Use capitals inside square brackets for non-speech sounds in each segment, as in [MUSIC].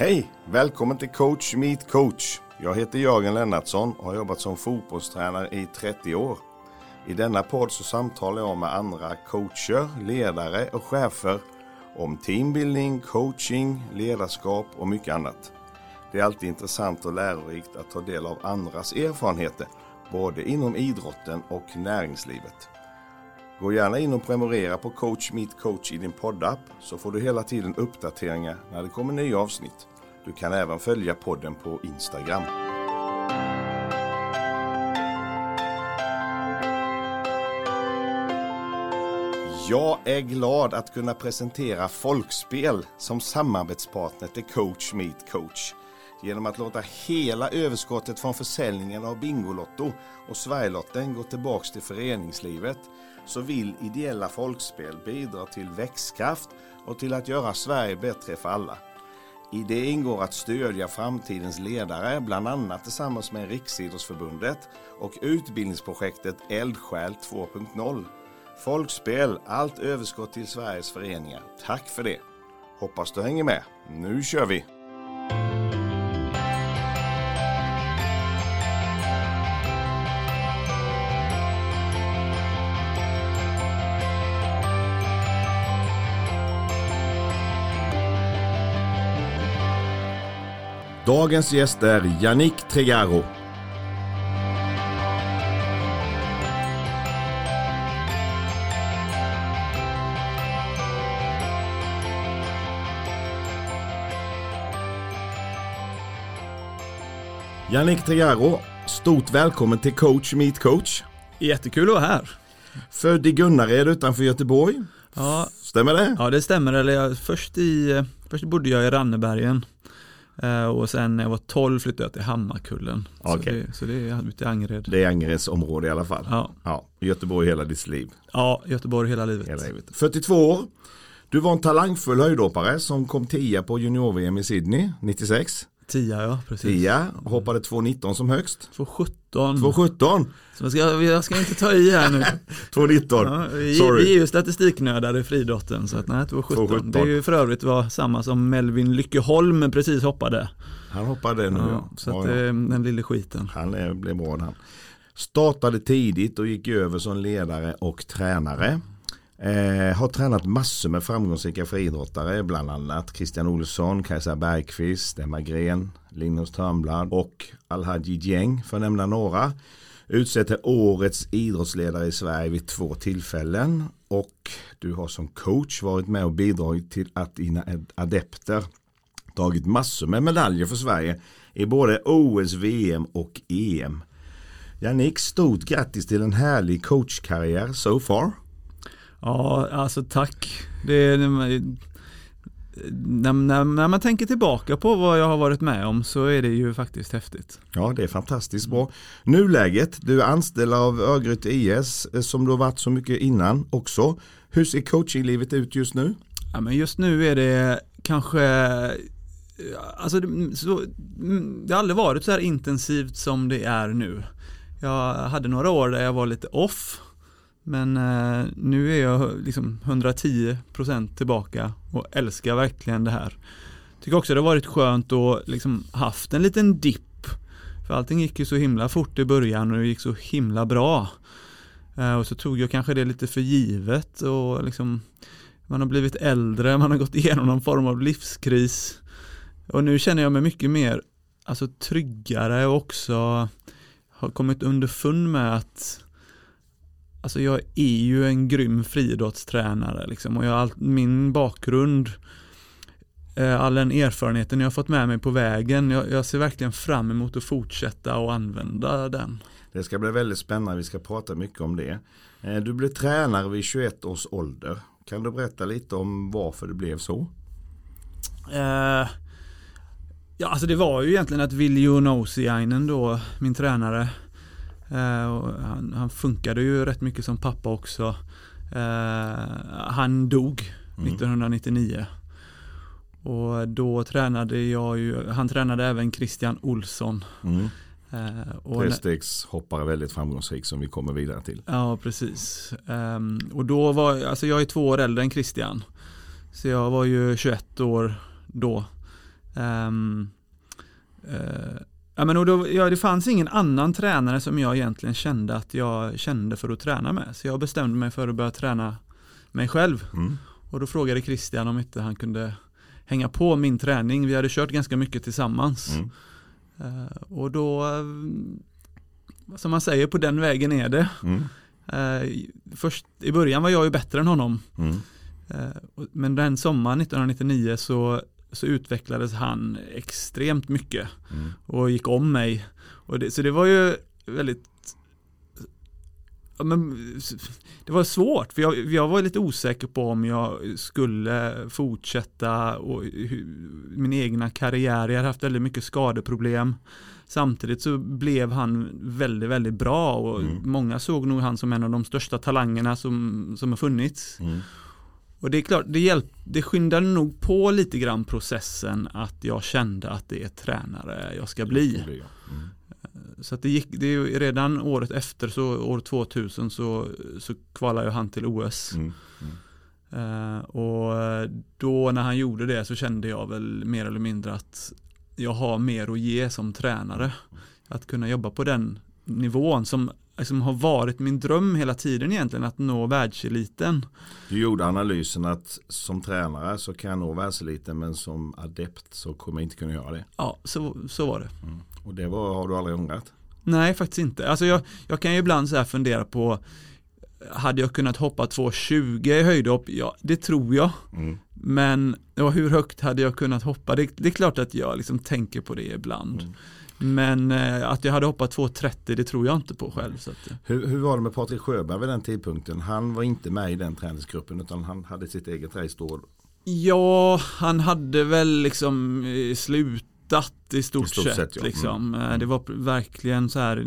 Hej! Välkommen till Coach Meet Coach. Jag heter Jörgen Lennartsson och har jobbat som fotbollstränare i 30 år. I denna podd så samtalar jag med andra coacher, ledare och chefer om teambuilding, coaching, ledarskap och mycket annat. Det är alltid intressant och lärorikt att ta del av andras erfarenheter, både inom idrotten och näringslivet. Gå gärna in och prenumerera på Coach Meet Coach i din poddapp så får du hela tiden uppdateringar när det kommer nya avsnitt. Du kan även följa podden på Instagram. Jag är glad att kunna presentera Folkspel som samarbetspartner till Coach Meet Coach. Genom att låta hela överskottet från försäljningen av Bingolotto och Sverigelotten gå tillbaks till föreningslivet så vill ideella folkspel bidra till växtkraft och till att göra Sverige bättre för alla. I det ingår att stödja framtidens ledare, bland annat tillsammans med Riksidrottsförbundet och utbildningsprojektet Eldsjäl 2.0. Folkspel, allt överskott till Sveriges föreningar. Tack för det! Hoppas du hänger med. Nu kör vi! Dagens gäst är Yannick Tregaro. Yannick Tregaro, stort välkommen till Coach Meet Coach. Jättekul att vara här. Född i Gunnared utanför Göteborg. Ja, Stämmer det? ja det stämmer. Eller jag, först, i, först bodde jag i Rannebergen. Eh, och sen när jag var 12 flyttade jag till Hammarkullen. Så, Okej. det, så det är ute i Angered. Det är Angereds område i alla fall. Ja. Ja, Göteborg hela ditt liv. ja, Göteborg hela livet. Hela livet. 42 år. Du var en talangfull höjdhoppare som kom tia på junior-VM i Sydney 96. Tia ja, precis. Tia, hoppade 2.19 som högst. 2.17. 2.17, Så jag ska, jag ska inte ta i här nu. [LAUGHS] 2.19. Ja, vi, Sorry. vi är ju statistiknördar i friidrotten så att nej, 2.17. 2.17. Det är ju för övrigt var samma som Melvin Lyckeholm precis hoppade. Han hoppade nu. Ja, Ja, så Ja, att ja. eh, den lille skiten. Han blev bra han. Startade tidigt och gick över som ledare och tränare. Eh, har tränat massor med framgångsrika friidrottare, bland annat Christian Olsson, Kajsa Bergqvist, Emma Gren, Linus Törnblad och Alhaji Dieng för att nämna några. Utsett till årets idrottsledare i Sverige vid två tillfällen och du har som coach varit med och bidragit till att dina adepter tagit massor med medaljer för Sverige i både OS, VM och EM. Jannik, stort grattis till en härlig coachkarriär so far. Ja, alltså tack. Det är, när, när, när man tänker tillbaka på vad jag har varit med om så är det ju faktiskt häftigt. Ja, det är fantastiskt bra. Nuläget, du är anställd av Örgryte IS eh, som du har varit så mycket innan också. Hur ser coachinglivet ut just nu? Ja, men just nu är det kanske Alltså det, så, mm, det har aldrig varit så här intensivt som det är nu. Jag hade några år där jag var lite off men eh, nu är jag liksom 110% tillbaka och älskar verkligen det här. Tycker också det har varit skönt att liksom haft en liten dipp. För allting gick ju så himla fort i början och det gick så himla bra. Eh, och så tog jag kanske det lite för givet och liksom man har blivit äldre, man har gått igenom någon form av livskris. Och nu känner jag mig mycket mer alltså, tryggare och också har kommit underfund med att Alltså jag är ju en grym friidrottstränare liksom och jag har all, min bakgrund eh, All den erfarenheten jag har fått med mig på vägen jag, jag ser verkligen fram emot att fortsätta och använda den. Det ska bli väldigt spännande, vi ska prata mycket om det. Eh, Du blev tränare vid 21 års ålder. Kan du berätta lite om varför det blev så? Eh, ja, alltså det var ju egentligen att Viljo Nousiainen då, min tränare, han, han funkade ju rätt mycket som pappa också. Eh, han dog Mm. 1999. Och då tränade jag ju, han tränade även Christian Olsson. Mm. Eh, Trestegshoppare väldigt framgångsrik som vi kommer vidare till. Ja, precis. Ehm, och då var, alltså jag är två år äldre än Christian. Så jag var ju 21 år då. Um, uh, ja, men och då, ja, det fanns ingen annan tränare som jag egentligen kände att jag kände för att träna med. Så jag bestämde mig för att börja träna mig själv. Mm. Och då frågade Christian om inte han kunde hänga på min träning. Vi hade kört ganska mycket tillsammans. Mm. Uh, och då, uh, som man säger, på den vägen är det. Mm. Uh, först, I början var jag ju bättre än honom. Mm. men den sommaren 1999 så, så utvecklades han extremt mycket mm. och gick om mig. Och det, så det var ju väldigt men, det var svårt, för jag, jag, var lite osäker på om jag skulle fortsätta och min egna karriär. Jag hade haft väldigt mycket skadeproblem. Samtidigt så blev han väldigt, väldigt bra och mm. många såg nog han som en av de största talangerna som, som har funnits. Mm. Och det är klart, det, hjälp, det skyndade nog på lite grann processen att jag kände att det är tränare jag ska bli. Mm. Så att det gick, det är redan året efter, så år 2000 så, så kvalade han till OS. Mm. Mm. Uh, och då när han gjorde det så kände jag väl mer eller mindre att jag har mer att ge som tränare. Att kunna jobba på den nivån som liksom har varit min dröm hela tiden egentligen att nå världseliten. Du gjorde analysen att som tränare så kan jag nå världseliten men som adept så kommer jag inte kunna göra det. Ja, så, så var det. Mm. Och det var, har du aldrig ångrat? Nej, faktiskt inte. Alltså jag, jag kan ju ibland så här fundera på hade jag kunnat hoppa 2,20 i höjdhopp? Ja, det tror jag. Mm. Men ja, hur högt hade jag kunnat hoppa? Det, det, är klart att jag liksom tänker på det ibland. Mm. Men eh, att jag hade hoppat 2,30 det tror jag inte på själv. Så att, eh. hur, hur, var det med Patrik Sjöberg vid den tidpunkten? Han var inte med i den träningsgruppen utan han hade sitt eget race då. Ja, han hade väl liksom slut hittat i stort, I stort sett. sett ja. liksom. Mm. Eh, det var verkligen så här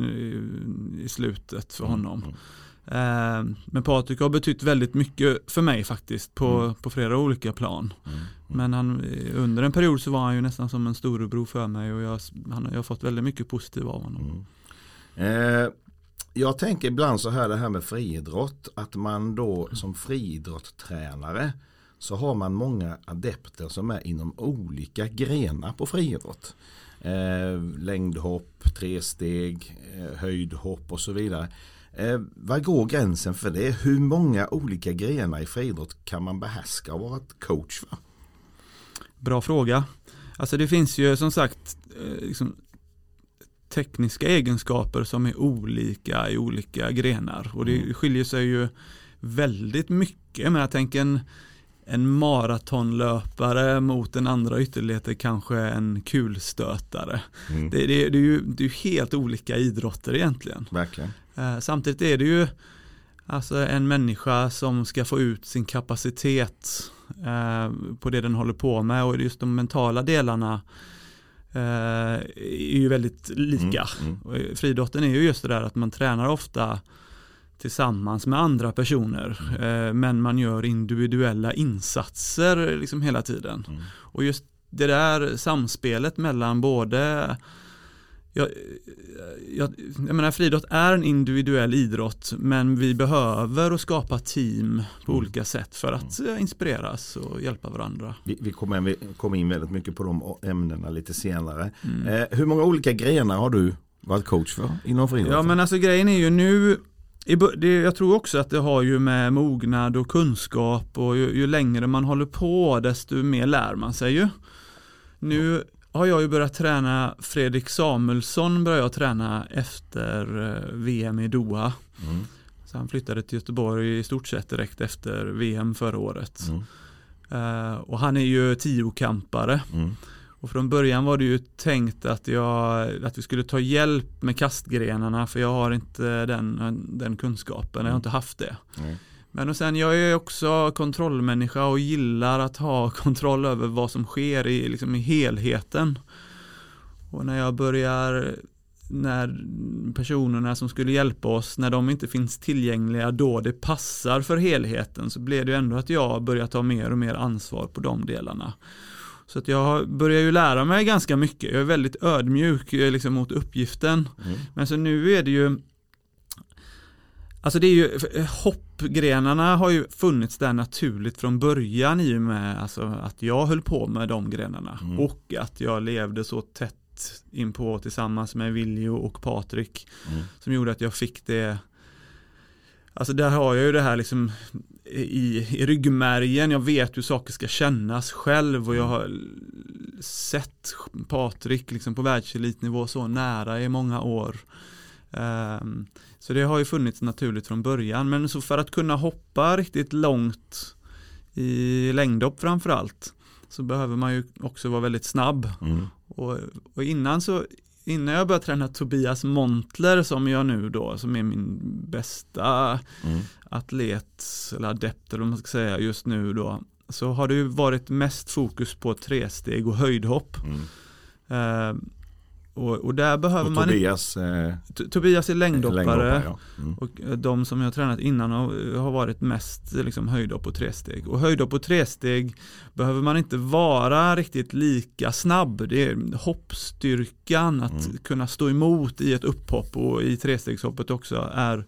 i, slutet för mm. honom. Mm. Eh, men Patrik har betytt väldigt mycket för mig faktiskt på, mm. på flera olika plan. Mm. Mm. Men han, under en period så var han ju nästan som en storebror för mig och jag, han, jag har fått väldigt mycket positivt av honom. Eh, jag tänker ibland så här det här med friidrott att man då som friidrottstränare så har man många adepter som är inom olika grenar på friidrott. Eh, längdhopp, tresteg, eh, höjdhopp och så vidare. Eh, vad går gränsen för det? Hur många olika grenar i friidrott kan man behärska och vara coach för? Bra fråga. Alltså det finns ju som sagt eh, liksom, tekniska egenskaper som är olika i olika grenar och det mm. skiljer sig ju väldigt mycket. Men jag tänker en en maratonlöpare mot en andra ytterligheter kanske en kulstötare. Mm. Det, det, det, är ju det är helt olika idrotter egentligen. Verkligen. Eh, samtidigt är det ju alltså en människa som ska få ut sin kapacitet eh, på det den håller på med och just de mentala delarna eh, är ju väldigt lika. Mm. Mm. Friidrotten är ju just det där att man tränar ofta tillsammans med andra personer. Eh, men man gör individuella insatser liksom hela tiden. Mm. Och just det där samspelet mellan både jag, jag, jag menar friidrott är en individuell idrott men vi behöver att skapa team på mm. olika sätt för att mm. inspireras och hjälpa varandra. Vi, vi kommer, vi kommer in väldigt mycket på de ämnena lite senare. Mm. Eh, hur många olika grenar har du varit coach för inom friidrott? Ja men alltså grejen är ju nu jag tror också att det har ju med mognad och kunskap och ju, ju, längre man håller på desto mer lär man sig ju. Nu har jag ju börjat träna Fredrik Samuelsson började jag träna efter eh, VM i Doha. Mm. Så han flyttade till Göteborg i stort sett direkt efter VM förra året. Mm. Uh, och han är ju tiokampare. Mm. Och från början var det ju tänkt att, jag, att vi skulle ta hjälp med kastgrenarna för jag har inte den, den kunskapen, jag har inte haft det. Mm. Men och sen jag är också kontrollmänniska och gillar att ha [LAUGHS] kontroll över vad som sker i, liksom i helheten. Och när jag börjar när personerna som skulle hjälpa oss, när de inte finns tillgängliga då det passar för helheten så blir det ändå att jag börjar ta mer och mer ansvar på de delarna. Så att jag börjar ju lära mig ganska mycket. Jag är väldigt ödmjuk eh, liksom, mot uppgiften. Mm. Men så nu är det ju Alltså det är ju, hoppgrenarna har ju funnits där naturligt från början i och med alltså, att jag höll på med de grenarna mm. och att jag levde så tätt inpå tillsammans med Viljo och Patrik mm. som gjorde att jag fick det Alltså där har jag ju det här liksom i, i ryggmärgen, jag vet hur saker ska kännas själv och jag har sett Patrik liksom på världselitnivå så nära i många år. Um, så det har ju funnits naturligt från början, men så för att kunna hoppa riktigt långt i längdhopp framförallt så behöver man ju också vara väldigt snabb. Mm. Och, och, innan så innan jag började träna Tobias Montler som jag nu då, som är min bästa mm. atlet eller adept eller vad man ska säga just nu då, så har det ju varit mest fokus på tresteg och höjdhopp. Mm. Uh, och, och, där behöver och man Tobias, eh, Tobias är längdhoppare, längdhoppare ja. mm. och eh, de som jag tränat innan har, har varit mest liksom, höjdhopp och tresteg. Och höjdhopp och tresteg behöver man inte vara riktigt lika snabb. Det är hoppstyrkan, att mm. kunna stå emot i ett upphopp och i trestegshoppet också är,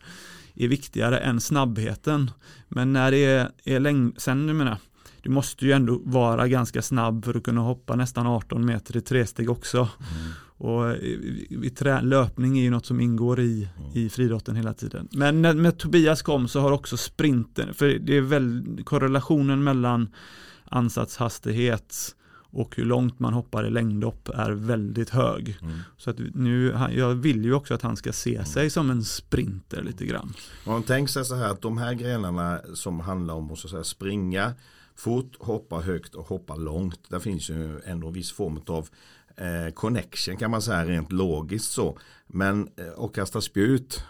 är viktigare än snabbheten. Men när det är, är längd, sen jag menar, du måste ju ändå vara ganska snabb för att kunna hoppa nästan 18 meter i tresteg också. Mm. Och i trä, löpning är ju något som ingår i, mm. i friidrotten hela tiden. Men när med Tobias kom så har också sprinten, för det är väl korrelationen mellan ansatshastighet och hur långt man hoppar i längdhopp är väldigt hög. Mm. Så att nu, jag vill ju också att han ska se mm. sig som en sprinter lite grann. Man tänker sig så här att de här grenarna som handlar om att så att säga, springa fort, hoppa högt och hoppa långt. Där finns ju ändå en viss form av eh, connection kan man säga rent logiskt så. Men eh, att kasta spjut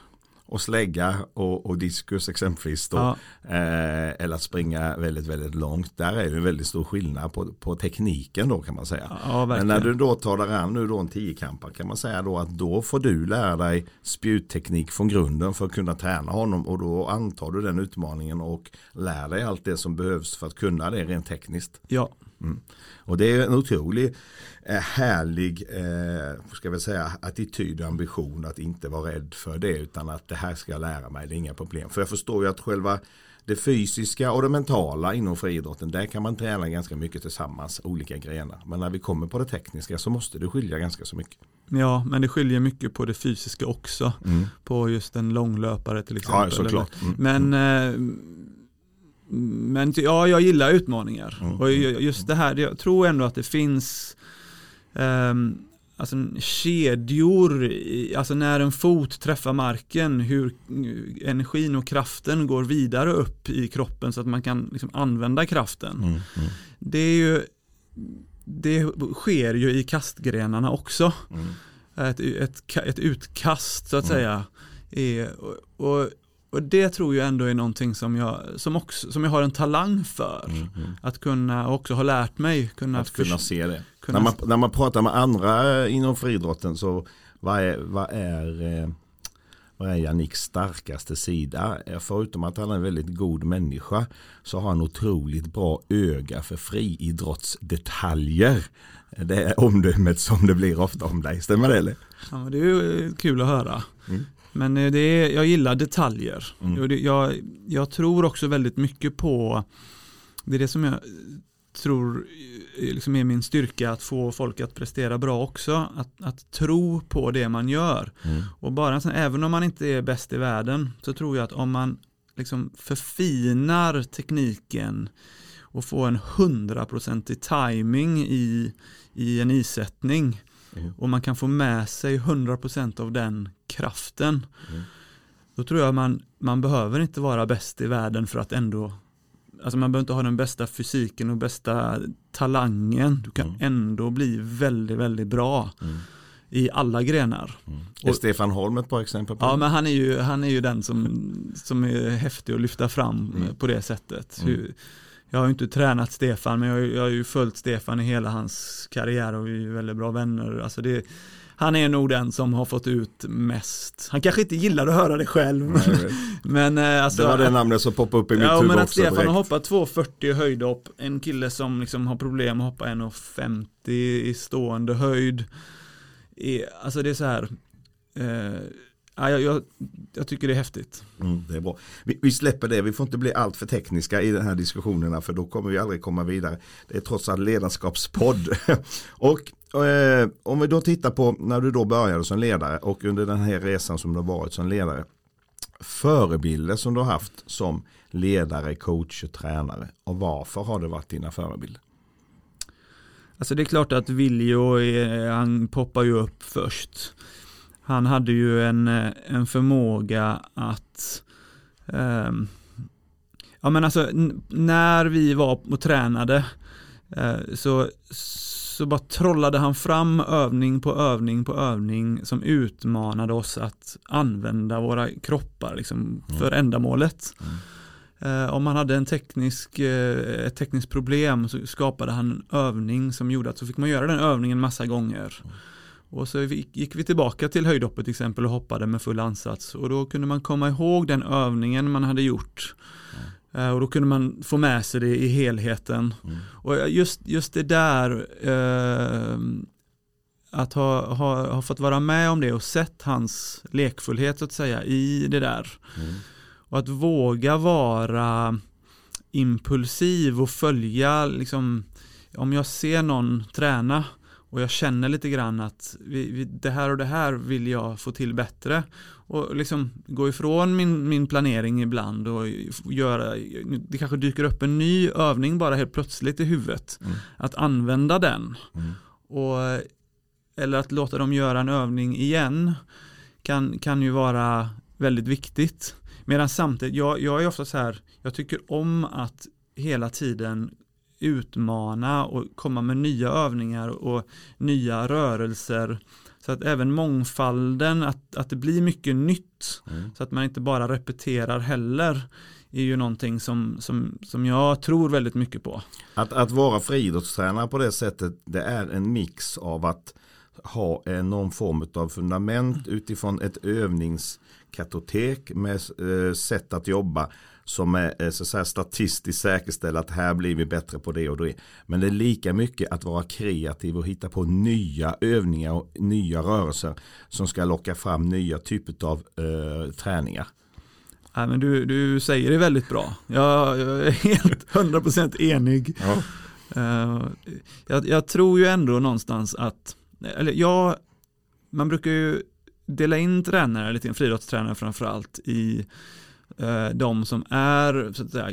och slägga och, och diskus exempelvis då. Ja. Eh, eller att springa väldigt, väldigt långt. Där är det en väldigt stor skillnad på, på tekniken då kan man säga. Ja, Men när du då tar dig an nu då en tiokampare kan man säga då att då får du lära dig spjutteknik från grunden för att kunna träna honom och då antar du den utmaningen och lär dig allt det som behövs för att kunna det rent tekniskt. Ja. Mm. Och det är en otrolig eh, härlig eh, ska vi säga, attityd och ambition att inte vara rädd för det utan att det här ska jag lära mig, det är inga problem. För jag förstår ju att själva det fysiska och det mentala inom friidrotten, där kan man träna ganska mycket tillsammans, olika grenar. Men när vi kommer på det tekniska så måste det skilja ganska så mycket. Ja, men det skiljer mycket på det fysiska också. Mm. På just en långlöpare till exempel. Ja, såklart. Mm. Men mm. Eh, men ja, jag gillar utmaningar. Mm. Och just det här, jag tror ändå att det finns um, alltså kedjor, alltså när en fot träffar marken, hur energin och kraften går vidare upp i kroppen så att man kan liksom använda kraften. Mm. Mm. Det är ju det sker ju i kastgrenarna också. Mm. Ett, ett, ett, utkast så att mm. säga. Är, och, och och det tror jag ändå är någonting som jag, som också, som jag har en talang för. Mm, mm. Att kunna, också ha lärt mig. Kunna att kunna se det. Kunna när, man, när man pratar med andra inom friidrotten så vad är, vad är, eh, vad är Janiks starkaste sida? Förutom att han är en väldigt god människa så har han otroligt bra öga för friidrottsdetaljer. Det är omdömet som det blir ofta om dig, stämmer det eller? Ja, det är ju kul att höra. Mm. Men eh, det är, jag gillar detaljer. Mm. Jag, jag tror också väldigt mycket på, det är det som jag tror eh, liksom är min styrka att få folk att prestera bra också. Att, att tro på det man gör. Mm. Och bara även om man inte är bäst i världen så tror jag att om man liksom förfinar tekniken och får en hundraprocentig timing i, i en isättning Mm. Och man kan få med sig 100% av den kraften. Mm. Då tror jag man, man behöver inte vara bäst i världen för att ändå Alltså man behöver inte ha den bästa fysiken och bästa talangen. Du kan mm. ändå bli väldigt, väldigt bra mm. i alla grenar. Mm. Är och, Stefan Holm ett bra exempel på Ja, men han är ju, han är ju den som, som är häftig att lyfta fram mm. på det sättet. Mm. Hur, jag har ju inte tränat Stefan men jag, jag har ju följt Stefan i hela hans karriär och vi är väldigt bra vänner. Alltså det, han är nog den som har fått ut mest. Han kanske inte gillar att höra det själv. Nej, [LAUGHS] men, eh, alltså, det var det namnet som poppade upp i mitt ja, huvud men att Stefan direkt. har hoppat 2,40 höjdhopp. En kille som liksom har problem att hoppa 1,50 i stående höjd. Alltså det är så här. Eh, ja, jag, jag, jag tycker det är häftigt. Mm, det är bra. Vi, vi, släpper det, vi får inte bli allt för tekniska i den här diskussionerna för då kommer vi aldrig komma vidare. Det är trots allt ledarskapspodd. [LAUGHS] och eh, om vi då tittar på när du då började som ledare och under den här resan som du har varit som ledare. Förebilder som du har haft som ledare, coach och tränare och varför har det varit dina förebilder? Alltså det är klart att Viljo, han poppar ju upp först. Han hade ju en, en förmåga att um, Ja men alltså när vi var och tränade uh, så, så bara trollade han fram övning på övning på övning som utmanade oss att använda våra kroppar liksom, mm. för ändamålet. Mm. Eh, om man hade en teknisk, eh, ett tekniskt problem så skapade han en övning som gjorde att så fick man göra den övningen massa gånger. Och så gick vi tillbaka till höjdhoppet till exempel och hoppade med full ansats och då kunde man komma ihåg den övningen man hade gjort. Mm. Och då kunde man få med sig det i helheten. Mm. Och just, just det där eh, att ha, ha, ha fått vara med om det och sett hans lekfullhet så att säga i det där. Mm. Och att våga vara impulsiv och följa, liksom, om jag ser någon träna och jag känner lite grann att vi, vi, det här och det här vill jag få till bättre och liksom gå ifrån min, min planering ibland och göra, det kanske dyker upp en ny övning bara helt plötsligt i huvudet. Mm. Att använda den. Mm. Och, eller att låta dem göra en övning igen kan, kan ju vara väldigt viktigt. Medan samtidigt, jag, jag är ofta så här, jag tycker om att hela tiden utmana och komma med nya övningar och nya rörelser. Så att även mångfalden, att, att det blir mycket nytt. Mm. Så att man inte bara repeterar heller är ju någonting som, som, som jag tror väldigt mycket på. Att, att vara friidrottstränare på det sättet, det är en mix av att ha någon form av fundament utifrån ett övnings kartotek med eh, sätt att jobba som är så att säga, statistiskt säkerställa att här blir vi bättre på det och det. Men det är lika mycket att vara kreativ och hitta på nya övningar och nya rörelser som ska locka fram nya typer av eh, träningar. Ja, men du, du säger det väldigt bra. Jag, jag är helt [LAUGHS] 100% enig. Ja. Uh, jag, jag, tror ju ändå någonstans att, eller ja, man brukar ju dela in tränare, lite friidrottstränare framförallt, i de som är så att säga,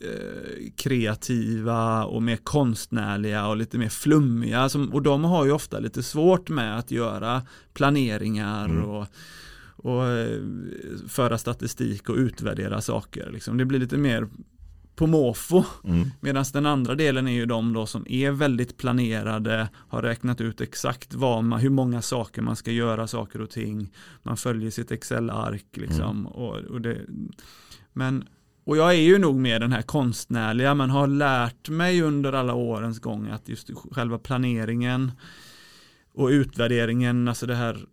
eh, kreativa och mer konstnärliga och lite mer flummiga. Och de har ju ofta lite svårt med att göra planeringar mm. och, och eh, föra statistik och utvärdera saker. Liksom. Det blir lite mer på måfå. Mm. Medan den andra delen är ju de då som är väldigt planerade, har räknat ut exakt vad man, hur många saker man ska göra saker och ting. Man följer sitt Excel-ark liksom. Mm. Och, och det, men, och jag är ju nog mer den här konstnärliga, men har lärt mig under alla årens gång att just själva planeringen och utvärderingen, alltså det här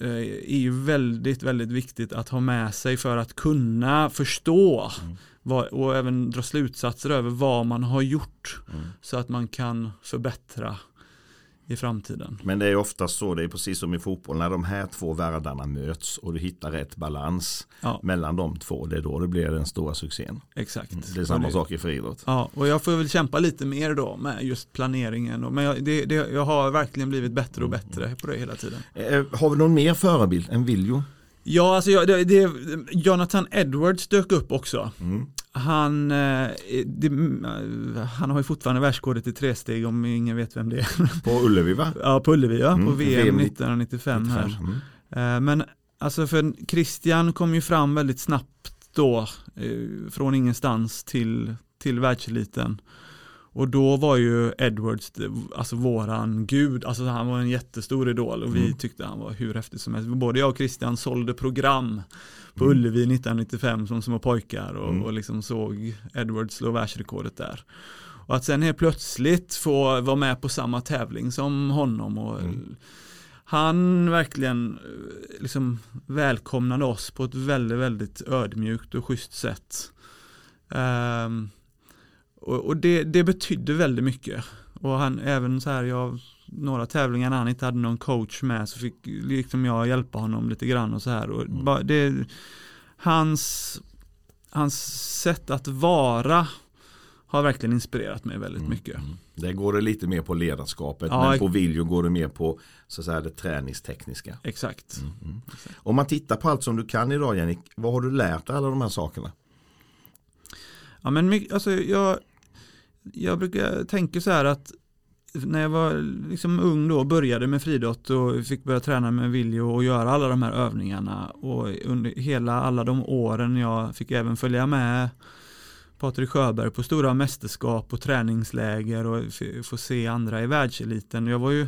eh, är ju väldigt, väldigt viktigt att ha med sig för att kunna förstå mm och även dra slutsatser över vad man har gjort mm. så att man kan förbättra i framtiden. Men det är ofta så, det är precis som i fotboll, när de här två världarna möts och du hittar rätt balans ja. mellan de två, det är då det blir den stora succén. Exakt. Mm. Det är samma det, sak i friidrott. Ja, och jag får väl kämpa lite mer då med just planeringen. Men jag, det, det, jag har verkligen blivit bättre och bättre på det hela tiden. Eh, har vi någon mer förebild än Viljo? Ja, alltså jag, det, det, Jonathan Edwards dök upp också. Mm. Han, eh, det, han har ju fortfarande världsrekordet i tresteg om ingen vet vem det är. [LAUGHS] På Ullevi va? Ja, på Ullevi ja, mm, på VM, VM 1995 här. Mm. Eh, men alltså för Christian kom ju fram väldigt snabbt då, eh, från ingenstans till, till världseliten. Och då var ju Edwards, alltså våran gud, alltså han var en jättestor idol och vi mm. tyckte han var hur häftig som helst. Både jag och Christian sålde program på mm. Ullevi 1995 som små pojkar och, mm. och liksom såg Edwards slå världsrekordet där. Och att sen helt plötsligt få vara med på samma tävling som honom och mm. han verkligen eh, liksom välkomnade oss på ett väldigt, väldigt ödmjukt och schysst sätt. Um, och, och det, det betydde väldigt mycket. Och han även så här, jag några tävlingar när han inte hade någon coach med så fick liksom jag hjälpa honom lite grann och så här. Och mm. det, hans, hans sätt att vara har verkligen inspirerat mig väldigt mm. mycket. Mm. Där går det lite mer på ledarskapet ja, men på Viljo går det mer på så att säga, det träningstekniska. Exakt. Mm, mm. Om man tittar på allt som du kan idag Jannik, vad har du lärt dig alla de här sakerna? Ja men alltså jag, jag brukar tänka så här att när jag var liksom ung då började med friidrott och fick börja träna med Viljo och göra alla de här övningarna och under hela alla de åren jag fick även följa med Patrik Sjöberg på stora mästerskap och träningsläger och få se andra i världseliten. Jag var ju,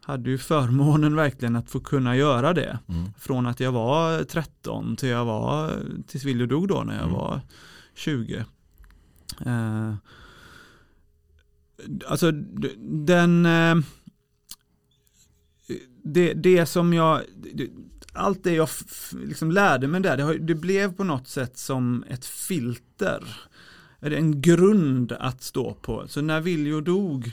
hade ju förmånen verkligen att få kunna göra det. Mm. Från att jag var 13 till jag var, tills Viljo dog då när jag mm. var 20. Eh, alltså den eh, det, det som jag allt det jag liksom lärde mig där, det, det, blev på något sätt som ett filter en grund att stå på. Så när Viljo dog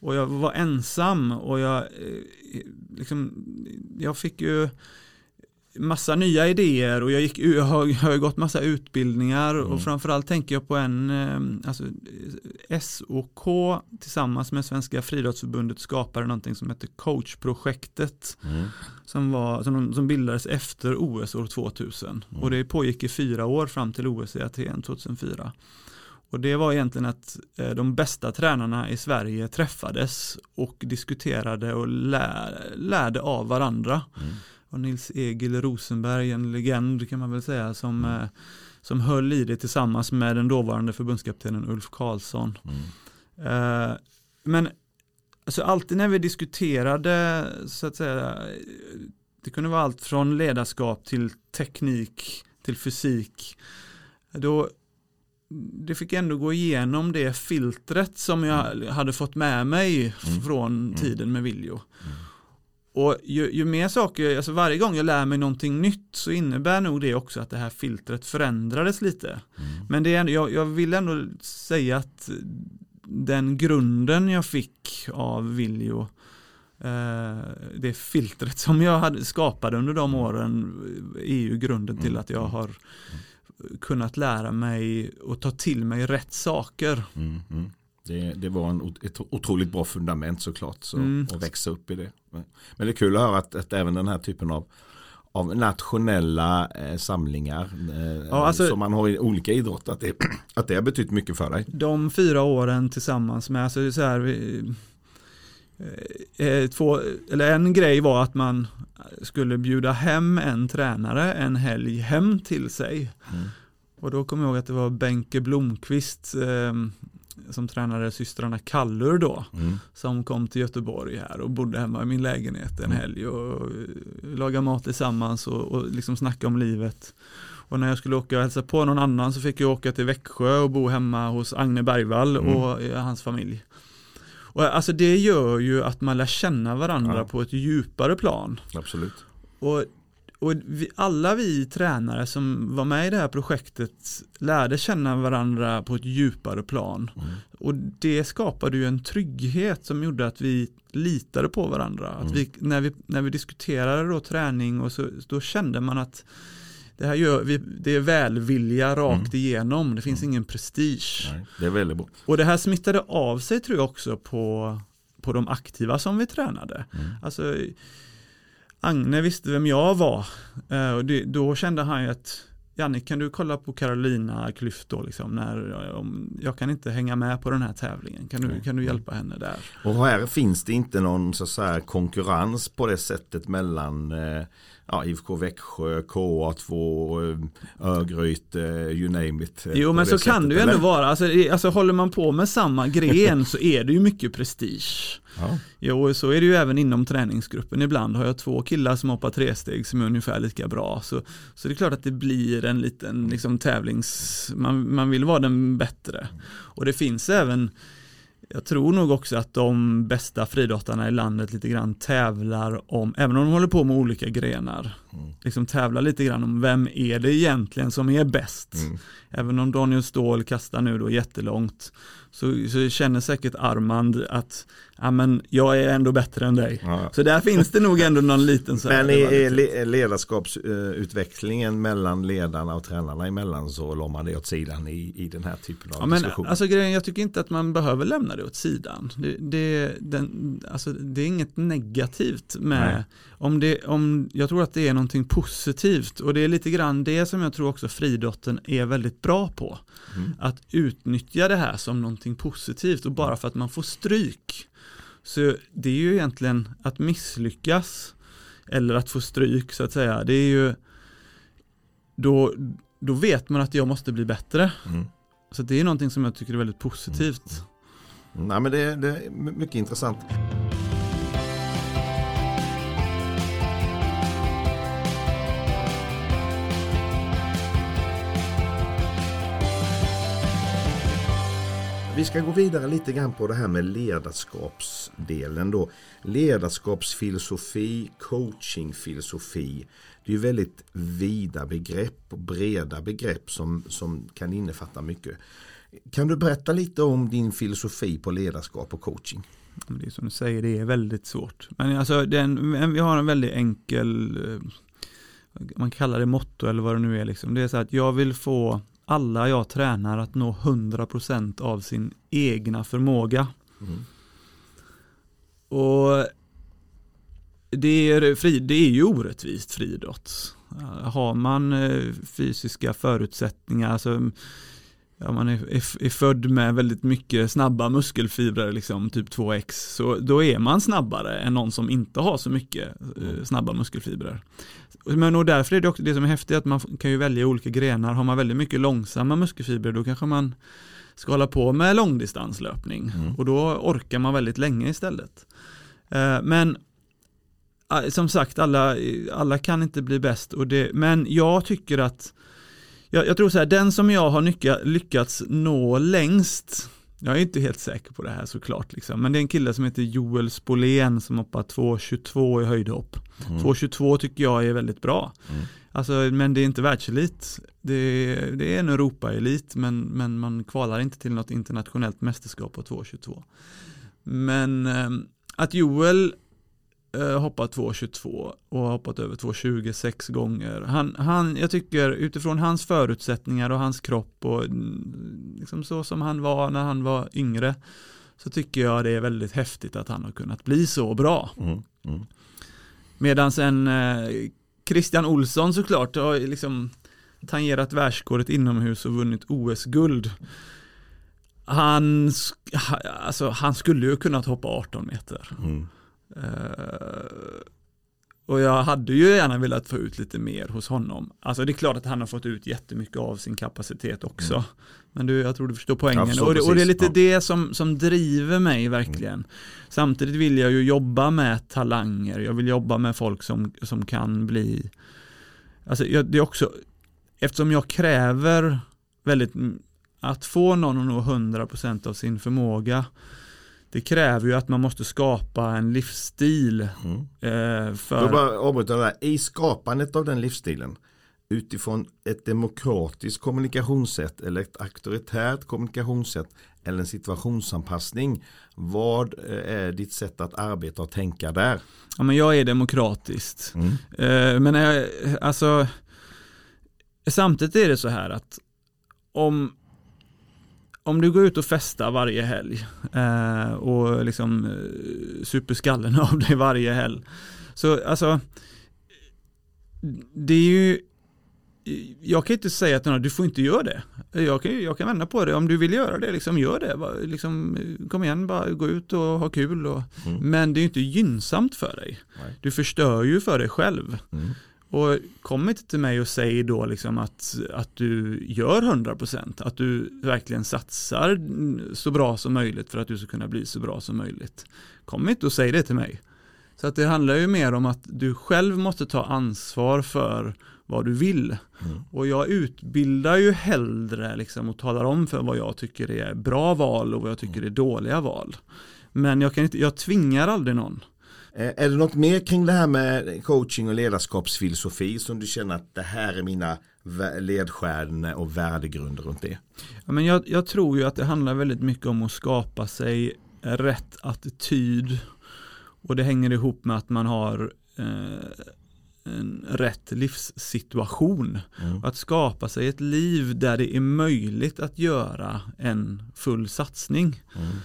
och jag var ensam och jag, eh, liksom, jag fick ju massa nya idéer och jag, gick, jag har, har gått massa utbildningar mm. och framförallt tänker jag på en, eh, alltså SOK tillsammans med Svenska friidrottsförbundet skapade någonting som heter coachprojektet mm. som, var, som, som bildades efter OS år 2000 mm. och det pågick i fyra år fram till OS i Aten 2004. Och det var egentligen att eh, de bästa tränarna i Sverige träffades och diskuterade och lär, lärde av varandra. Mm. Och Nils Egil Rosenberg, en legend kan man väl säga, som, mm. Eh, som höll i det tillsammans med den dåvarande förbundskaptenen Ulf Karlsson. Mm. Uh, men alltså alltid när vi diskuterade, så att säga, det kunde vara allt från ledarskap till teknik, till fysik, då det fick ändå gå igenom det filtret som jag mm. hade fått med mig mm. från mm. tiden med Viljo. Mm. Och ju, ju, mer saker, alltså varje gång jag lär mig någonting nytt så innebär nog det också att det här filtret förändrades lite. Mm. Men det är, jag, jag vill ändå säga att den grunden jag fick av Viljo eh, det filtret som jag hade skapade under de åren är ju grunden till att jag har kunnat lära mig och ta till mig rätt saker. Mm, mm. Det, det, var en, ett otroligt bra fundament såklart så, mm. att växa upp i det. Men, men det är kul att höra att, att även den här typen av av nationella eh, samlingar eh, ja, alltså, som man har i olika idrotter att det, [CLEARS THROAT] att det har betytt mycket för dig. De fyra åren tillsammans med, alltså så här, eh, eh två, eller en grej var att man skulle bjuda hem en tränare en helg hem till sig. Mm. Och då kommer jag ihåg att det var Benke Blomqvist eh, som tränade systrarna Kallur då. Mm. Som kom till Göteborg här och bodde hemma i min lägenhet en mm. helg och eh, lagade mat tillsammans och, och liksom snacka om livet. Och när jag skulle åka och hälsa på någon annan så fick jag åka till Växjö och bo hemma hos Agne Bergvall mm. och eh, hans familj. Och alltså det gör ju att man lär känna varandra ja. på ett djupare plan. Absolut. Och, och vi, alla vi tränare som var med i det här projektet lärde känna varandra på ett djupare plan. Mm. Och det skapade ju en trygghet som gjorde att vi litade på varandra. Mm. Att vi, när, vi, när vi diskuterade då träning och så, då kände man att det här gör vi, det är välvilja rakt mm. igenom, det finns mm. ingen prestige. Nej, det är väldigt bra. Och det här smittade av sig tror jag också på, på de aktiva som vi tränade. Mm. Alltså, Agne visste vem jag var. Eh, och det, då kände han ju att Jannik kan du kolla på Carolina Klyft då liksom när jag kan inte hänga med på den här tävlingen. Kan du, kan du hjälpa henne där? Och här finns det inte någon så, så konkurrens på det sättet mellan eh, ja, IFK Växjö, KA2, Örgryte, you name it. Jo men så kan det ju ändå vara, alltså, alltså håller man på med samma gren så är det ju mycket prestige. Ja. Jo, så är det ju även inom träningsgruppen. Ibland har jag två killar som hoppar tresteg som är ungefär lika bra. Så, så det är klart att det blir en liten liksom, tävlings... Man, man vill vara den bättre. Och det finns även jag tror nog också att de bästa friidrottarna i landet lite grann tävlar om, även om de håller på med olika grenar, mm. liksom tävla lite grann om vem är det egentligen som är bäst. Mm. Även om Daniel Ståhl kastar nu då jättelångt så, så känner säkert Armand att ja, men jag är ändå bättre än dig. Ja. Så där finns det nog ändå någon liten så Men i ledarskapsutvecklingen mellan ledarna och tränarna emellan så la man det åt sidan i, i den här typen av ja, diskussion. Alltså grejen, jag tycker inte att man behöver lämna det åt sidan. Det, det, den, alltså, det är inget negativt med om det, om, jag tror att det är någonting positivt och det är lite grann det som jag tror också fridotten är väldigt bra på. Mm. Att utnyttja det här som någonting positivt och bara för att man får stryk. Så det är ju egentligen att misslyckas eller att få stryk så att säga. Det är ju då, då vet man att jag måste bli bättre. Mm. Så det är någonting som jag tycker är väldigt positivt. Mm. Nej, men det, det är mycket intressant. Vi ska gå vidare lite grann på det här med ledarskapsdelen då. Ledarskapsfilosofi, coachingfilosofi. Det är väldigt vida begrepp och breda begrepp som, som kan innefatta mycket. Kan du berätta lite om din filosofi på ledarskap och coaching? Det är som du säger, det är väldigt svårt. Men alltså, den, vi har en väldigt enkel, eh, man kallar det motto eller vad det nu är. Liksom. Det är så att jag vill få alla jag tränar att nå 100% av sin egna förmåga. Mm. Och det är, fri, det är ju orättvist friidrott. Har man eh, fysiska förutsättningar, alltså, ja, man är, är, är, född med väldigt mycket snabba muskelfibrer, liksom, typ 2x, så då är man snabbare än någon som inte har så mycket eh, snabba muskelfibrer. Men och därför är det också det som är häftigt att man kan ju välja olika grenar. Har man väldigt mycket långsamma muskelfibrer då kanske man ska hålla på med långdistanslöpning mm. och då orkar man väldigt länge istället. Eh, men som sagt, alla, alla kan inte bli bäst. Och det, men jag tycker att, jag, jag tror så här, den som jag har lyckats, lyckats nå längst, jag är inte helt säker på det här såklart, liksom. men det är en kille som heter Joel Spolén som hoppar 2.22 i höjdhopp. Mm. 2.22 tycker jag är väldigt bra. Mm. Alltså, men det är inte världselit. Det, det är en Europaelit, men, men man kvalar inte till något internationellt mästerskap på 2.22. Men eh, att Joel eh, hoppat 2.22 och hoppat över 2.20 sex gånger. Han, han, jag tycker utifrån hans förutsättningar och hans kropp och mm, liksom så som han var när han var yngre så tycker jag det är väldigt häftigt att han har kunnat bli så bra. Mm, mm. Medan sen eh, Christian Olsson såklart har liksom tangerat världsrekordet inomhus och vunnit OS-guld. Han, alltså, han skulle ju kunnat hoppa 18 meter. Mm. Uh, och jag hade ju gärna velat få ut lite mer hos honom. Alltså det är klart att han har fått ut jättemycket av sin kapacitet också. Mm. Men du, jag tror du förstår poängen. Förstår och, det, och, det, är lite ja. det som, som driver mig verkligen. Mm. Samtidigt vill jag ju jobba med talanger. Jag vill jobba med folk som, som kan bli Alltså jag, det är också Eftersom jag kräver väldigt att få någon att nå 100% av sin förmåga det kräver ju att man måste skapa en livsstil. Mm. Eh, för... Jag bara avbryta där. I skapandet av den livsstilen utifrån ett demokratiskt kommunikationssätt eller ett auktoritärt kommunikationssätt eller en situationsanpassning. Vad eh, är ditt sätt att arbeta och tänka där? Ja, men jag är demokratiskt. Mm. Eh, men jag, alltså samtidigt är det så här att om om du går ut och festar varje helg eh, och liksom eh, super skallen [LAUGHS] av dig varje helg. Så alltså, det är ju, jag kan inte säga att någon, du får inte göra det. Jag kan, jag kan vända på det, om du vill göra det, liksom gör det. Liksom, kom igen, bara gå ut och ha kul. Och, mm. Men det är inte gynnsamt för dig. Nej. Du förstör ju för dig själv. Mm. Och kom inte till mig och säg då liksom att, att du gör 100%, att du verkligen satsar så bra som möjligt för att du ska kunna bli så bra som möjligt. Kom inte och säg det till mig. Så att det handlar ju mer om att du själv måste ta ansvar för vad du vill. Mm. Och jag utbildar ju hellre liksom och talar om för vad jag tycker är bra val och vad jag tycker är dåliga val. Men jag, kan inte, jag tvingar aldrig någon. Eh, är det något mer kring det här med coaching och ledarskapsfilosofi som du känner att det här är mina ledstjärnor och värdegrunder runt det? Ja, men jag, jag tror ju att det handlar väldigt mycket om att skapa sig rätt attityd och det hänger ihop med att man har eh, en rätt livssituation. Mm. Att skapa sig ett liv där det är möjligt att göra en full satsning. Mm.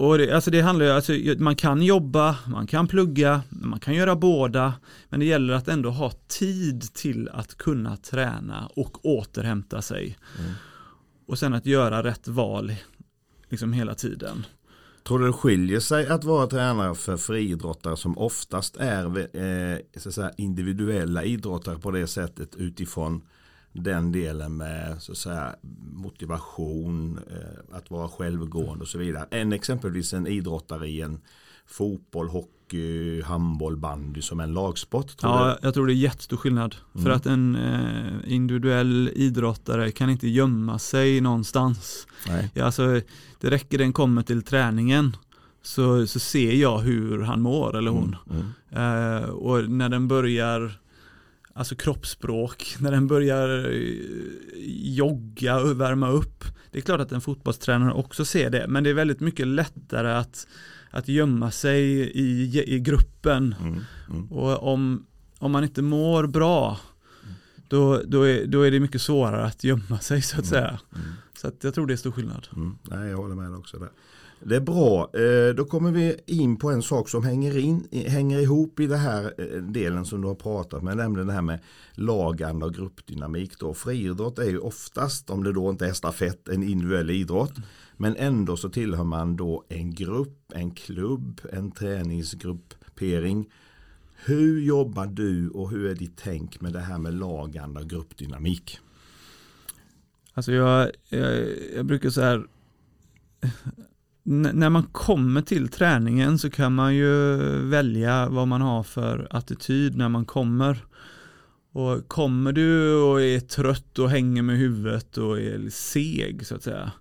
Och det, alltså det handlar alltså, man kan jobba, man kan plugga, man kan göra båda. Men det gäller att ändå ha tid till att kunna träna och återhämta sig. Mm. Och sen att göra rätt val liksom hela tiden. Tror du det skiljer sig att vara tränare för friidrottare som oftast är eh, så säga, individuella idrottare på det sättet utifrån den delen med så att säga, motivation, eh, att vara självgående och så vidare. Än exempelvis en idrottare i en fotboll, hockey, handboll, bandy som en lagsport. Ja, du? jag tror det är jättestor skillnad. Mm. För att en eh, individuell idrottare kan inte gömma sig någonstans. Nej. Ja, alltså, det räcker den kommer till träningen så, så ser jag hur han mår eller hon. Mm. Mm. Eh, och när den börjar alltså kroppsspråk, när den börjar eh, jogga och värma upp. Det är klart att en fotbollstränare också ser det, men det är väldigt mycket lättare att, att gömma sig i, i gruppen. Mm, mm. Och om, om man inte mår bra, då, då, är, då är det mycket svårare att gömma sig så att mm, säga. Mm. Så att jag tror det är stor skillnad. Mm. Nej, jag håller med också där. Det är bra. Eh, då kommer vi in på en sak som hänger, in, hänger ihop i den här eh, delen som du har pratat med, nämligen det här med lagande och gruppdynamik. Då. Friidrott är ju oftast, om det då inte är stafett, en individuell idrott. Men ändå så tillhör man då en grupp, en klubb, en träningsgruppering. Hur jobbar du och hur är ditt tänk med det här med lagande och gruppdynamik? Alltså jag, jag, jag brukar så här när man kommer till träningen så kan man ju välja vad man har för attityd när man kommer. Och kommer du och är trött och hänger med huvudet och är seg så att säga.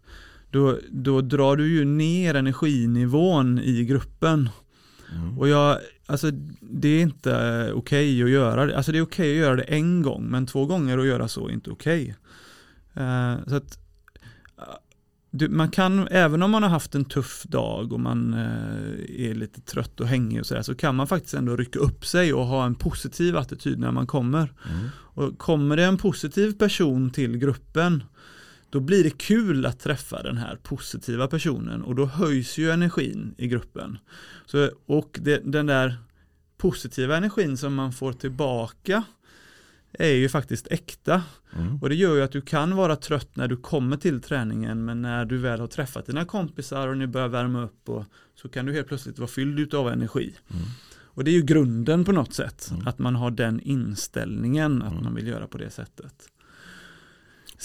Då, då drar du ju ner energinivån i gruppen. Mm. Och jag, alltså det är inte okej okay att göra det. Alltså det är okej okay att göra det en gång, men två gånger att göra så är inte okej. Okay. Uh, så att du, man kan, även om man har haft en tuff dag och man eh, är lite trött och hängig och sådär, så kan man faktiskt ändå rycka upp sig och ha en positiv attityd när man kommer. Mm. Och kommer det en positiv person till gruppen, då blir det kul att träffa den här positiva personen och då höjs ju energin i gruppen. Så, och det, den där positiva energin som man får tillbaka är ju faktiskt äkta. Mm. Och det gör ju att du kan vara trött när du kommer till träningen men när du väl har träffat dina kompisar och ni börjar värma upp och så kan du helt plötsligt vara fylld av energi. Mm. Och det är ju grunden på något sätt, mm. att man har den inställningen att mm. man vill göra på det sättet.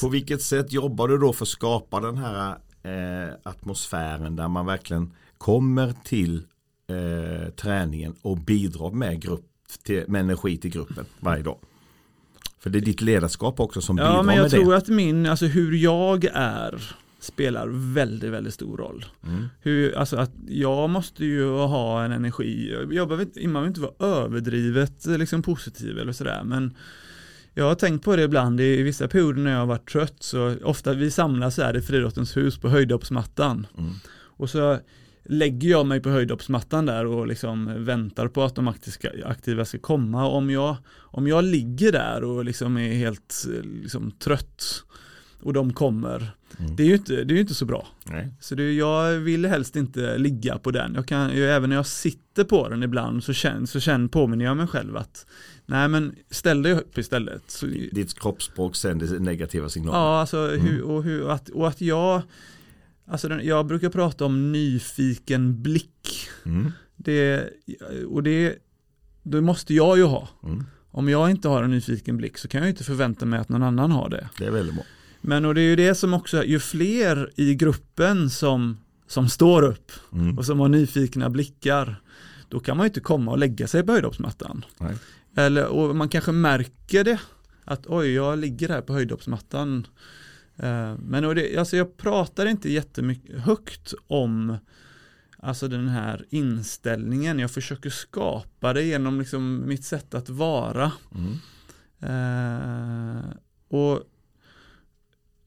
På vilket sätt jobbar du då för att skapa den här eh, atmosfären där man verkligen kommer till eh, träningen och bidrar med, grupp, till, med energi till gruppen varje dag? För det är ditt ledarskap också som bidrar med det. Ja, men jag tror att min, alltså hur jag är spelar väldigt, väldigt stor roll. Mm. Hur, alltså att jag måste ju ha en energi, jag behöver, man behöver inte vara överdrivet liksom positiv eller sådär, men jag har tänkt på det ibland i vissa perioder när jag har varit trött, så ofta vi samlas här i Friidrottens hus på höjdhoppsmattan. Mm. Och så lägger jag mig på höjdhoppsmattan där och liksom väntar på att de aktiva ska komma. Om jag, om jag ligger där och liksom är helt liksom, trött och de kommer, mm. det, är ju inte, det är inte så bra. Nej. Så det, jag vill helst inte ligga på den. Jag kan, även när jag sitter på den ibland så, känn, så känn, påminner jag mig själv att nej men ställ dig upp istället. Så, Ditt kroppsspråk sänder negativa signaler. Ja, alltså, mm. hur, och, hur, att, och att jag Alltså den, jag brukar prata om nyfiken blick. Mm. Det, och det, det måste jag ju ha. Mm. Om jag inte har en nyfiken blick så kan jag inte förvänta mig att någon annan har det. Det är väldigt bra. Men och det är ju det som också, ju fler i gruppen som, som står upp mm. och som har nyfikna blickar, då kan man ju inte komma och lägga sig på höjdhoppsmattan. Eller, och man kanske märker det, att oj, jag ligger här på höjdhoppsmattan Eh, men det, alltså jag pratar inte jättemycket högt om Alltså den här inställningen, jag försöker skapa det genom liksom mitt sätt att vara. Mm. Eh, och,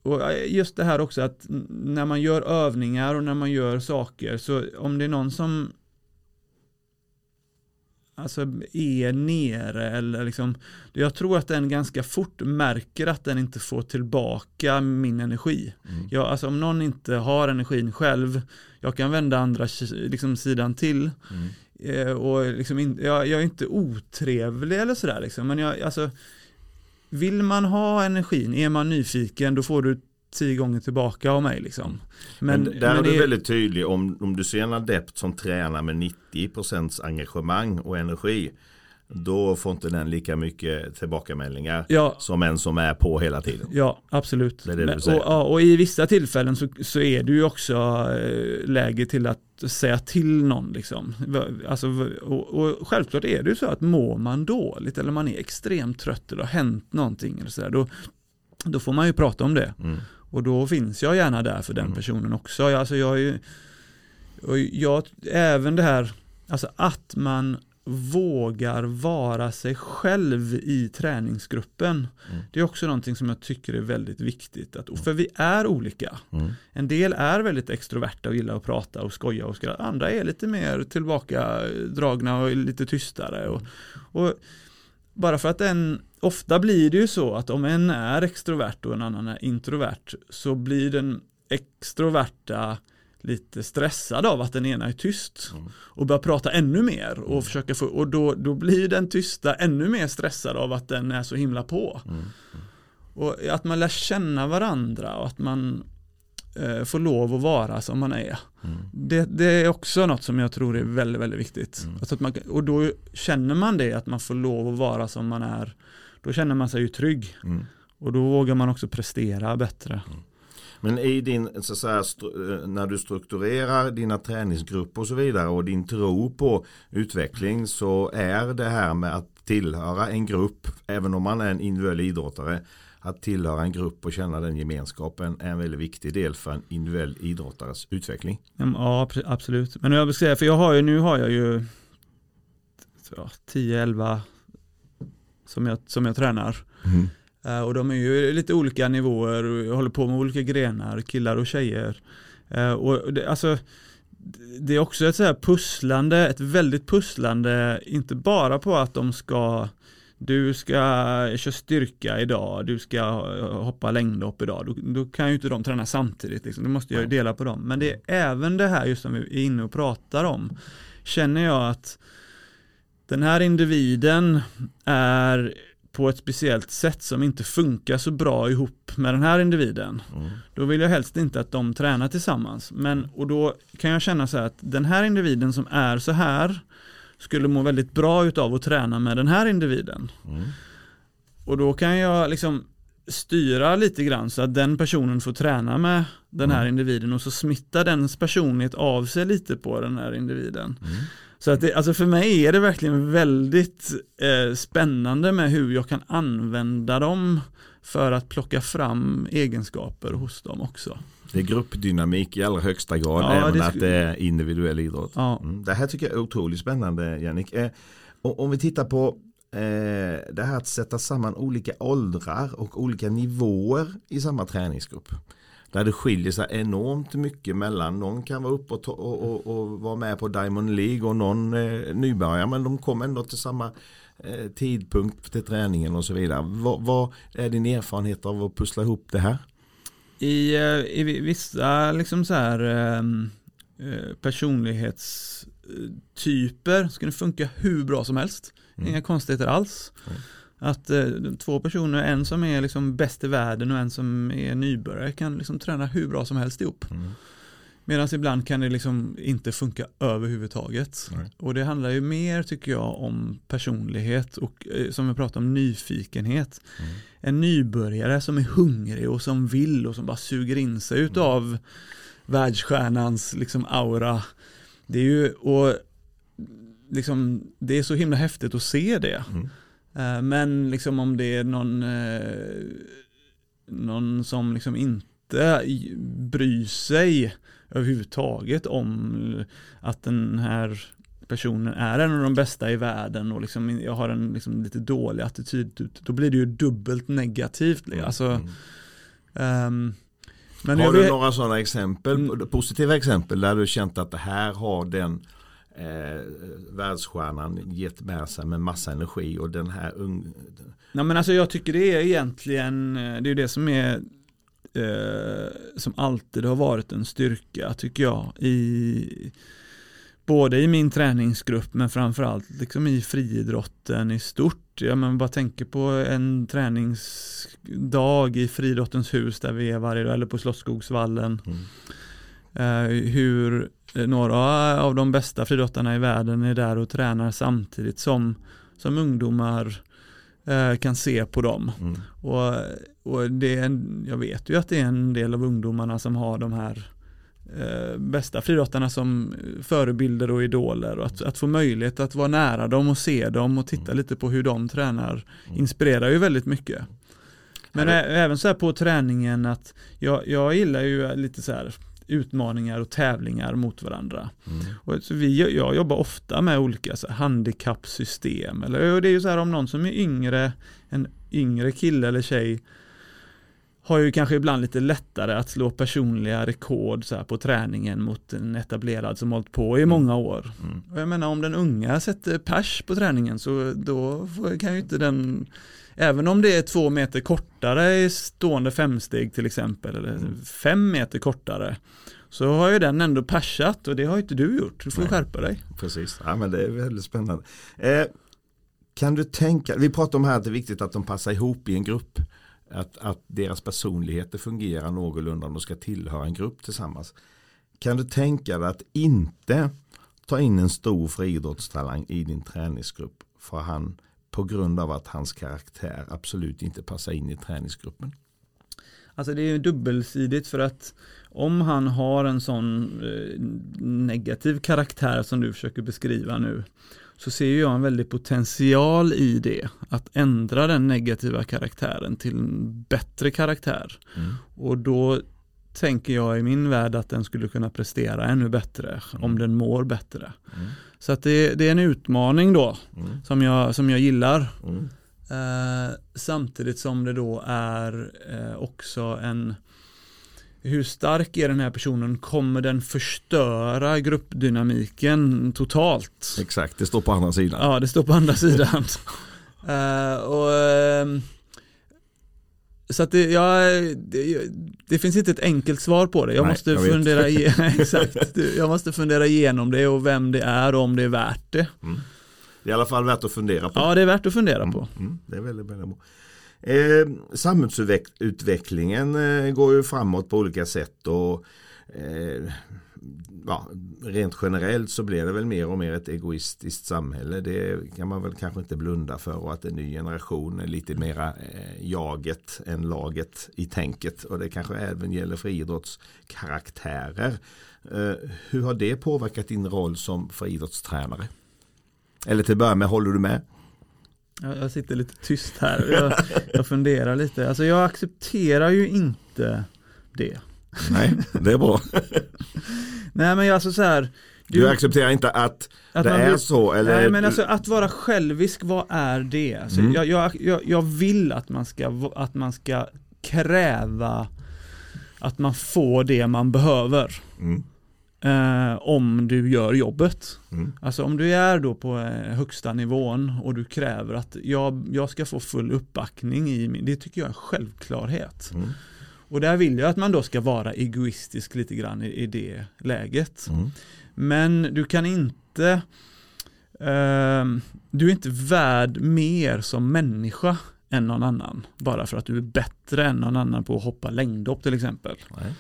och just det här också att när man gör övningar och när man gör saker så om det är någon som alltså är nere eller liksom jag tror att den ganska fort märker att den inte får tillbaka min energi. Mm. Jag, alltså om någon inte har energin själv, jag kan vända andra liksom, sidan till Mm. eh, och liksom in, jag, jag är inte otrevlig eller sådär liksom, men jag, alltså vill man ha energin, är man nyfiken, då får du tio gånger tillbaka av mig liksom. Men, Men, där är du det- väldigt tydlig om, om du ser en adept som tränar med 90% engagemang och energi. Då får inte den lika mycket tillbakameldingar Ja, som en som är på hela tiden. Ja, absolut. Det det Men, och, och i vissa tillfällen så, så är det ju också eh, läge till att säga till någon. Liksom. Alltså, och, och självklart är det ju så att mår man dåligt eller man är extremt trött eller har hänt någonting eller så där, då, då får man ju prata om det. Mm. Och då finns jag gärna där för den Mm. personen också. Alltså jag är ju, och jag, även det här, alltså att man vågar vara sig själv i träningsgruppen. Mm. Det är också någonting som jag tycker är väldigt viktigt. Att, och för vi är olika. Mm. En del är väldigt extroverta och gillar att prata och skoja och skratta. Andra är lite mer tillbakadragna och lite tystare. Och, och bara för att en, ofta blir det ju så att om en är extrovert och en annan är introvert så blir den extroverta lite stressad av att den ena är tyst Mm. och börjar prata ännu mer och försöka få, och då, då blir den tysta ännu mer stressad av att den är så himla på. Mm. Och att man lär känna varandra och att man eh, får lov att vara som man är. Mm. Det, det är också något som jag tror är väldigt, väldigt viktigt. Mm. Alltså att man, och då känner man det, att man får lov att vara som man är. Då känner man sig ju trygg. Mm. Och då vågar man också prestera bättre. Men i din, så att säga, eh, när du strukturerar dina träningsgrupper och så vidare och din tro på utveckling så är det här med att tillhöra en grupp, även om man är en individuell idrottare, att tillhöra en grupp och känna den gemenskapen är en väldigt viktig del för en individuell idrottares utveckling. Ja, pre- absolut. Men jag vill säga, för jag har ju, nu har jag ju ja, 10-11 som jag, som jag tränar. Eh, Och de är ju lite olika nivåer och håller på med olika grenar, killar och tjejer. Eh, Och det, alltså, det är också ett så här pusslande, ett väldigt pusslande, inte bara på att de ska du ska köra styrka idag, du ska hoppa längdhopp idag. Då, då kan ju inte de träna samtidigt, liksom. då måste jag dela på dem. Men det är även det här just som vi är inne och pratar om. Känner jag att den här individen är på ett speciellt sätt som inte funkar så bra ihop med den här individen. Mm. Då vill jag helst inte att de tränar tillsammans. Men, och då kan jag känna så här att den här individen som är så här skulle må väldigt bra utav att träna med den här individen. Mm. Och då kan jag liksom styra lite grann så att den personen får träna med den här Mm. individen och så smittar dens personlighet av sig lite på den här individen. Så att det, alltså för mig är det verkligen väldigt eh, spännande med hur jag kan använda dem för att plocka fram egenskaper hos dem också. Det är gruppdynamik i allra högsta grad, Ja, även det att det är individuell idrott. Ja, Mm, det här tycker jag är otroligt spännande Jannik. Eh, om vi tittar på eh, det här att sätta samman olika åldrar och olika nivåer i samma träningsgrupp. Där det skiljer sig enormt mycket mellan, någon kan vara uppe och, och, och, och vara med på Diamond League och någon eh, nybörjare men de kommer ändå till samma eh, tidpunkt till träningen och så vidare. Vad, vad är din erfarenhet av att pussla ihop det här? i, eh, i vi- vissa liksom så här ehm, eh, personlighetstyper ska det funka hur bra som helst. Mm. Inga konstigheter alls. Mm. Att eh, två personer, en som är liksom bäst i världen och en som är nybörjare kan liksom träna hur bra som helst ihop. Mm. Medan ibland kan det liksom inte funka överhuvudtaget. Nej. Och det handlar ju mer tycker jag om personlighet och eh, som vi pratade om nyfikenhet. Mm. En nybörjare som är hungrig och som vill och som bara suger in sig utav världsstjärnans liksom aura. Det är ju och liksom det är så himla häftigt att se det. Mm. Eh, Men liksom om det är någon, eh, någon som liksom inte bryr sig överhuvudtaget om att den här personen är en av de bästa i världen och liksom jag har en liksom lite dålig attityd, då blir det ju dubbelt negativt. Mm. Alltså, um, men har du vet... några sådana exempel, mm. positiva exempel där du känt att det här har den eh, världsstjärnan gett med sig med massa energi och den här ung... Nej men alltså jag tycker det är egentligen, eh, det är det som är eh, som alltid har varit en styrka tycker jag i både i min träningsgrupp men framförallt liksom i friidrotten i stort. Jag men bara tänker på en träningsdag i friidrottens hus där vi är varje dag eller på Slottsskogsvallen. Mm. Uh, hur några av de bästa friidrottarna i världen är där och tränar samtidigt som, som ungdomar uh, kan se på dem. Mm. Och, och det är en, jag vet ju att det är en del av ungdomarna som har de här eh, bästa friidrottarna som förebilder och idoler och att, att, få möjlighet att vara nära dem och se dem och titta mm. lite på hur de tränar mm. inspirerar ju väldigt mycket. Men även så här på träningen att jag, jag gillar ju lite så här utmaningar och tävlingar mot varandra. Mm. Och så vi, jag jobbar ofta med olika så här, handikappsystem. Eller, det är ju så här om någon som är yngre, en yngre kille eller tjej har ju kanske ibland lite lättare att slå personliga rekord så på träningen mot en etablerad som hållit på i mm. många år. Mm. Och jag menar om den unga sätter pers på träningen så då kan ju inte den Även om det är två meter kortare i stående femsteg till exempel eller mm. fem meter kortare så har ju den ändå persat och det har inte du gjort. Du får Nej. skärpa dig. Precis, ja, men det är väldigt spännande. Eh, kan du tänka, vi pratar om här att det är viktigt att de passar ihop i en grupp. Att, att deras personligheter fungerar någorlunda om de ska tillhöra en grupp tillsammans. Kan du tänka dig att inte ta in en stor friidrottstalang i din träningsgrupp för han på grund av att hans karaktär absolut inte passar in i träningsgruppen? Alltså det är dubbelsidigt för att om han har en sån eh, negativ karaktär som du försöker beskriva nu så ser jag en väldig potential i det. Att ändra den negativa karaktären till en bättre karaktär. Mm. Och då tänker jag i min värld att den skulle kunna prestera ännu bättre mm. om den mår bättre. Mm. Så att det, det, är en utmaning då mm. som, jag, som jag gillar. Mm. Eh, samtidigt som det då är eh, också en hur stark är den här personen? Kommer den förstöra gruppdynamiken totalt? Exakt, det står på andra sidan. Ja, det står på andra sidan. uh, [LAUGHS] och, uh, så att det, ja, det, det, finns inte ett enkelt svar på det. Jag, Nej, måste, jag fundera, [LAUGHS] exakt, jag måste fundera igenom det och vem det är och om det är värt det. Mm. Det är i alla fall värt att fundera på. Ja, det är värt att fundera mm, på. Mm, det är väldigt, väldigt bra. Eh, samhällsutvecklingen eh, går ju framåt på olika sätt och eh, ja, rent generellt så blir det väl mer och mer ett egoistiskt samhälle. Det kan man väl kanske inte blunda för och att en ny generation är lite mera eh, jaget än laget i tänket och det kanske även gäller friidrottskaraktärer. Eh, hur har det påverkat din roll som friidrottstränare? Eller till att börja med, håller du med? Jag sitter lite tyst här. Jag, jag funderar lite. Alltså jag accepterar ju inte det. Nej, det är bra. Nej men alltså så här. Du, du accepterar inte att, att det är så? Eller? Nej men alltså att vara självisk, vad är det? Alltså, mm. jag, jag, jag, jag, vill att man, ska, att man ska kräva att man får det man behöver. Mm eh, om du gör jobbet. Mm. Alltså om du är då på eh, högsta nivån och du kräver att jag, jag ska få full uppbackning i min, det tycker jag är en självklarhet. Mm. Och där vill jag att man då ska vara egoistisk lite grann i, i det läget. Mm. Men du kan inte eh, du är inte värd mer som människa än någon annan. Bara för att du är bättre än någon annan på att hoppa längdhopp till exempel. Nej.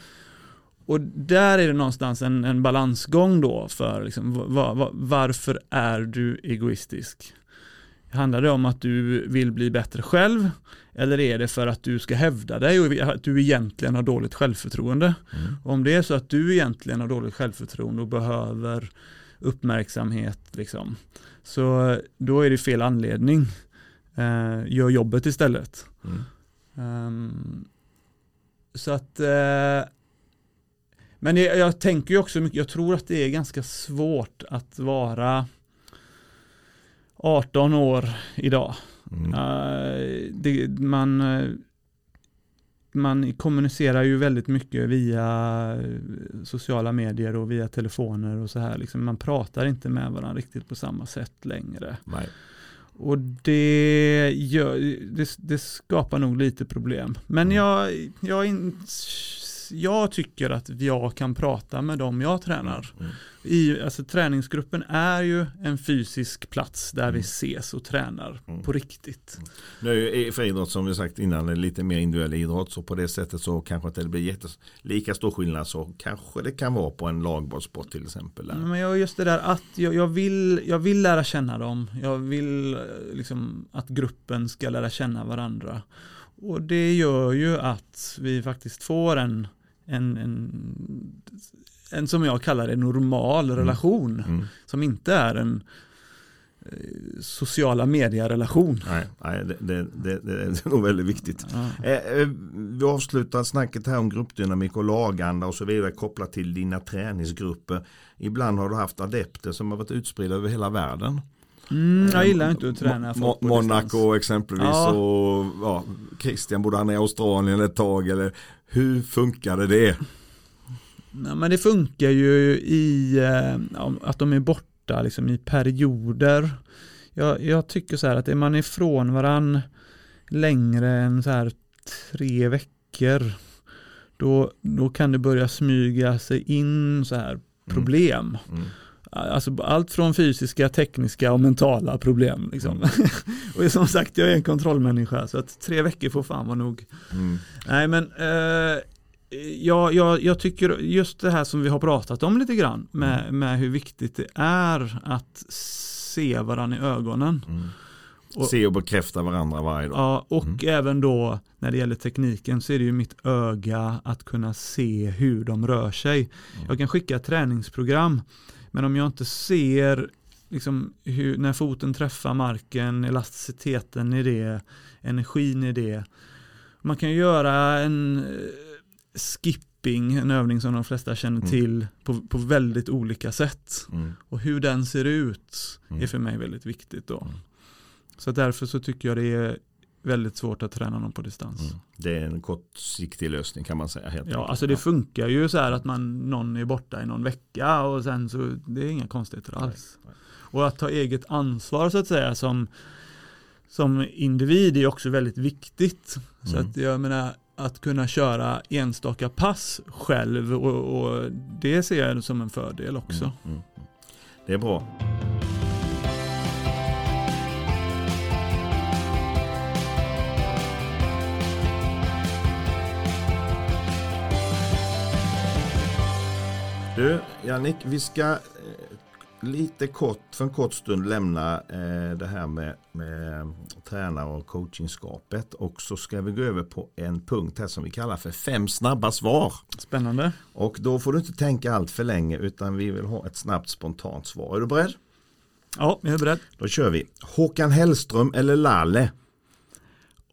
Och där är det någonstans en, en balansgång då för liksom, var, var, varför är du egoistisk? Handlar det om att du vill bli bättre själv? Eller är det för att du ska hävda dig och att du egentligen har dåligt självförtroende? Mm. Om det är så att du egentligen har dåligt självförtroende och behöver uppmärksamhet, liksom, så då är det fel anledning. Eh, gör jobbet istället. Mm. Um, så att eh, men jag, jag, tänker ju också mycket, jag tror att det är ganska svårt att vara 18 år idag. Mm. Uh, det, man, man kommunicerar ju väldigt mycket via sociala medier och via telefoner och så här. Liksom man pratar inte med varandra riktigt på samma sätt längre. Nej. Och det, gör, det, det, skapar nog lite problem. Men mm. jag, jag jag tycker att jag kan prata med dem jag tränar. Mm. I, alltså, träningsgruppen är ju en fysisk plats där mm. vi ses och tränar mm. på riktigt. Mm. Nu är för idrott som vi sagt innan lite mer individuell idrott så på det sättet så kanske inte det blir jättes, lika stor skillnad så kanske det kan vara på en lagbollsport till exempel. Men jag, just det där att jag, jag, vill, jag vill lära känna dem. Jag vill eh, liksom att gruppen ska lära känna varandra. Och det gör ju att vi faktiskt får en en, en, en som jag kallar det normal mm. relation. Mm. Som inte är en eh, sociala medierelation. Nej, nej det, det, det, det, är [LAUGHS] nog väldigt viktigt. Ja. Eh, eh, vi avslutar snacket här om gruppdynamik och laganda och så vidare kopplat till dina träningsgrupper. Ibland har du haft adepter som har varit utspridda över hela världen. Mm, jag gillar inte att träna på Monaco exempelvis ja. och ja, Christian bodde han i Australien ett tag eller hur funkade det? Nej, men det funkar ju i eh, att de är borta liksom, i perioder. Jag, jag tycker så här att är man ifrån varann längre än så här tre veckor då, då kan det börja smyga sig in så här mm. problem. Mm. Mm. Alltså allt från fysiska, tekniska och mentala problem. Liksom. Mm. [LAUGHS] och som sagt, jag är en kontrollmänniska så att tre veckor får fan vara nog. Mm. Nej men eh, jag, jag, jag, tycker just det här som vi har pratat om lite grann med, mm. med hur viktigt det är att se varandra i ögonen. Mm. Och, se och bekräfta varandra varje dag. Ja, och mm. även då när det gäller tekniken så är det ju mitt öga att kunna se hur de rör sig. Mm. Jag kan skicka träningsprogram men om jag inte ser liksom hur, när foten träffar marken, elasticiteten i det, energin i det. Man kan göra en eh, skipping, en övning som de flesta känner mm. till på, på väldigt olika sätt. Mm. Och hur den ser ut mm. är för mig väldigt viktigt då. Mm. Så därför så tycker jag det är väldigt svårt att träna någon på distans. Mm. Det är en kortsiktig lösning kan man säga. Helt ja, alltså det funkar ju så här att man, någon är borta i någon vecka och sen så, det är inga konstigheter alls. Nej, nej. Och att ta eget ansvar så att säga som, som individ är också väldigt viktigt. Så mm. att jag menar, att kunna köra enstaka pass själv och, och det ser jag som en fördel också. Mm, mm, mm. det är bra. Du, Jannik, vi ska eh, lite kort, för en kort stund lämna eh, det här med, med tränare och coachingskapet och så ska vi gå över på en punkt här som vi kallar för fem snabba svar. Spännande. Och då får du inte tänka allt för länge utan vi vill ha ett snabbt spontant svar. Är du beredd? Ja, jag är beredd. Då kör vi. Håkan Hellström eller Lalle?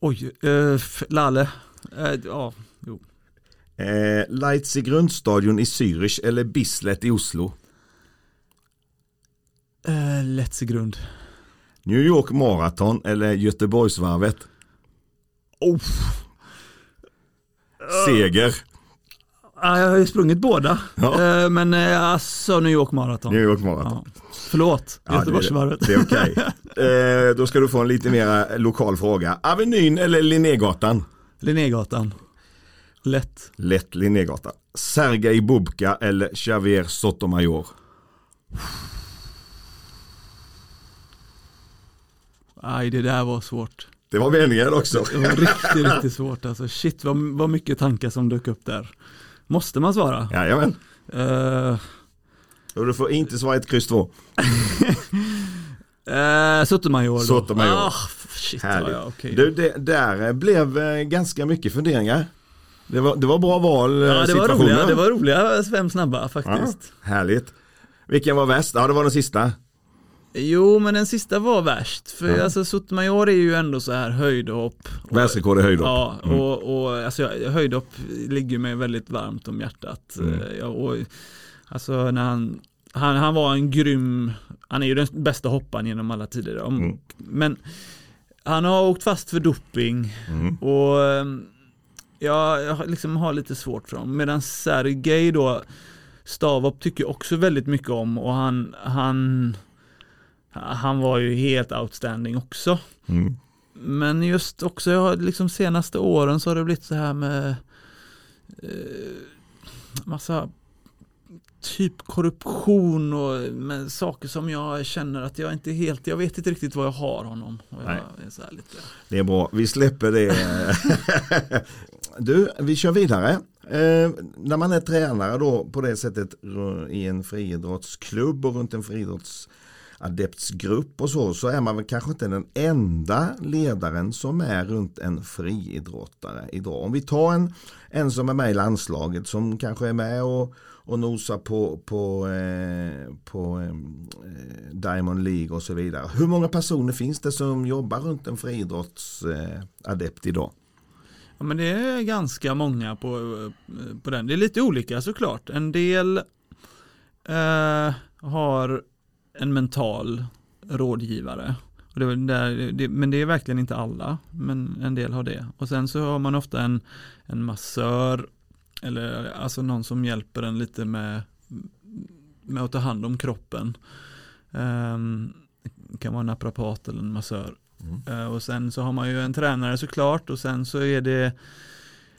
Oj, eh, Lalle. Eh, ja. Eh, i grundstadion i Zürich eller Bislett i Oslo? Eh, Letzigrund. New York Marathon eller Göteborgsvarvet? Oh. Seger. jag har ju sprungit båda. Ja. Eh, men eh, alltså New York Marathon. New York Marathon. Ja. Förlåt, ja, Göteborgsvarvet. Det, det är okej. Okay. [LAUGHS] eh, då ska du få en lite mer lokal fråga. Avenyn eller Linnégatan? Linnégatan. Lätt. Lätt Linnégatan. Sergej Bubka eller Xavier Sotomayor? Nej, det där var svårt. Det var meningen också. Det var riktigt, riktigt svårt alltså. Shit vad, vad mycket tankar som dök upp där. Måste man svara? Jajamän. Uh... Och du får inte svara ett kryss två. uh, [LAUGHS] Sotomayor. Sotomayor. Ah, shit, Härligt. Ja, okay. Du, det där blev eh, ganska mycket funderingar. Det var, det var bra val Ja det var roliga, det var roliga fem snabba faktiskt. Ja, härligt. Vilken var värst? Ja det var den sista. Jo, men den sista var värst. För Ja. alltså Sotomayor är ju ändå så här höjdhopp. Världsrekord i höjdhopp. Ja, Mm. och, och alltså, höjdhopp ligger mig väldigt varmt om hjärtat. Mm. Eh, Ja, och, alltså när han, han, han var en grym, han är ju den bästa hopparen genom alla tider. Om, Mm. Men han har åkt fast för doping Mm. och ja, jag har liksom har lite svårt för honom. Medan Sergej då, Stavop tycker jag också väldigt mycket om och han, han, han var ju helt outstanding också. Mm. Men just också, jag har liksom senaste åren så har det blivit så här med eh, massa typ korruption och med saker som jag känner att jag inte helt, jag vet inte riktigt vad jag har honom. Jag är lite, Det är bra, vi släpper det. [LAUGHS] [LAUGHS] du, vi kör vidare. Eh, när man är tränare då på det sättet i en friidrottsklubb och runt en friidrottsadeptsgrupp och så, så är man väl kanske inte den enda ledaren som är runt en friidrottare idag. Om vi tar en, en som är med i landslaget som kanske är med och, och nosar på, på, eh, på eh, Diamond League och så vidare. Hur många personer finns det som jobbar runt en friidrottsadept idag? Ja men det är ganska många på, eh, på den. Det är lite olika såklart. En del eh, har en mental rådgivare. Och det där, det, men det är verkligen inte alla, men en del har det. Och sen så har man ofta en, en massör, eller alltså någon som hjälper en lite med, med att ta hand om kroppen. Um, det kan vara en naprapat eller en massör. Mm. Eh, och sen så har man ju en tränare såklart och sen så är det,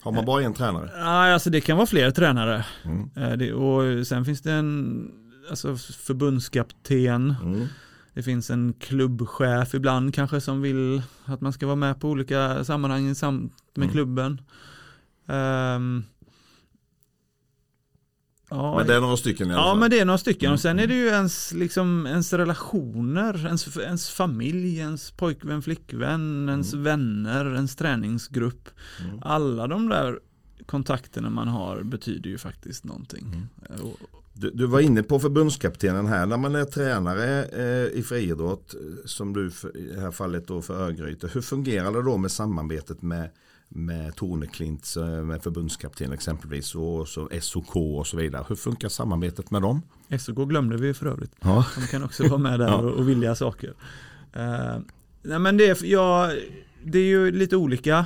Har man bara en tränare? ja alltså det kan vara fler tränare. Mm. Eh, det, och sen finns det en alltså förbundskapten. Mm. Det finns en klubbchef ibland kanske som vill att man ska vara med på olika sammanhang samt med Mm. klubben. Ehm, ja, Men det är några stycken i alla ja fall. men det är några stycken Mm, och sen är det ju ens, liksom, ens relationer, ens, ens familj, ens pojkvän, flickvän, ens vänner, ens träningsgrupp. Mm. Alla de där kontakterna man har betyder ju faktiskt någonting. Mm. Du, du var inne på förbundskaptenen här. När man är tränare eh, i friidrott, eh, som du för, i det här fallet då för Örgryte. Hur fungerar det då med samarbetet med, med Torneklints, eh, med förbundskapten exempelvis och så SOK och så vidare. Hur funkar samarbetet med dem? SOK glömde vi för övrigt. Ja. De kan också vara med där [LAUGHS] Ja. och, vilja saker. Eh, nej men det, är- ja, det är ju lite olika.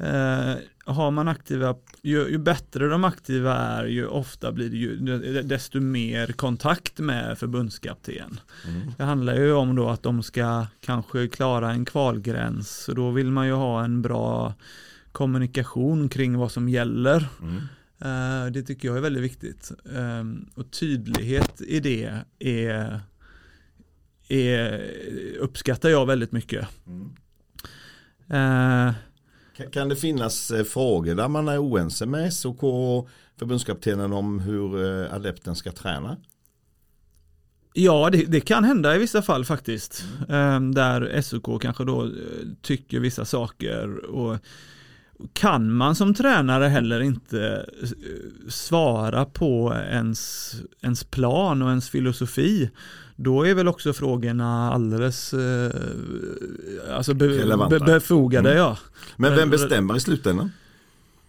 Eh, har man aktiva, ju, ju bättre de aktiva är, ju ofta blir det ju desto mer kontakt med förbundskapten. Mm. Det handlar ju om då att de ska kanske klara en kvalgräns och då vill man ju ha en bra kommunikation kring vad som gäller. Mm. Eh, Det tycker jag är väldigt viktigt. Ehm, Och tydlighet i det är, är uppskattar jag väldigt mycket. Mm. Eh, kan- det finnas eh, frågor där man är oense med SOK och förbundskaptenen om hur eh, adepten ska träna? Ja, det, det kan hända i vissa fall faktiskt. Mm. Där SOK kanske då eh, tycker vissa saker och kan man som tränare heller inte svara på ens, ens plan och ens filosofi då är väl också frågorna alldeles eh, alltså be, be, befogade. Mm. Ja. Men vem bestämmer i slutändan?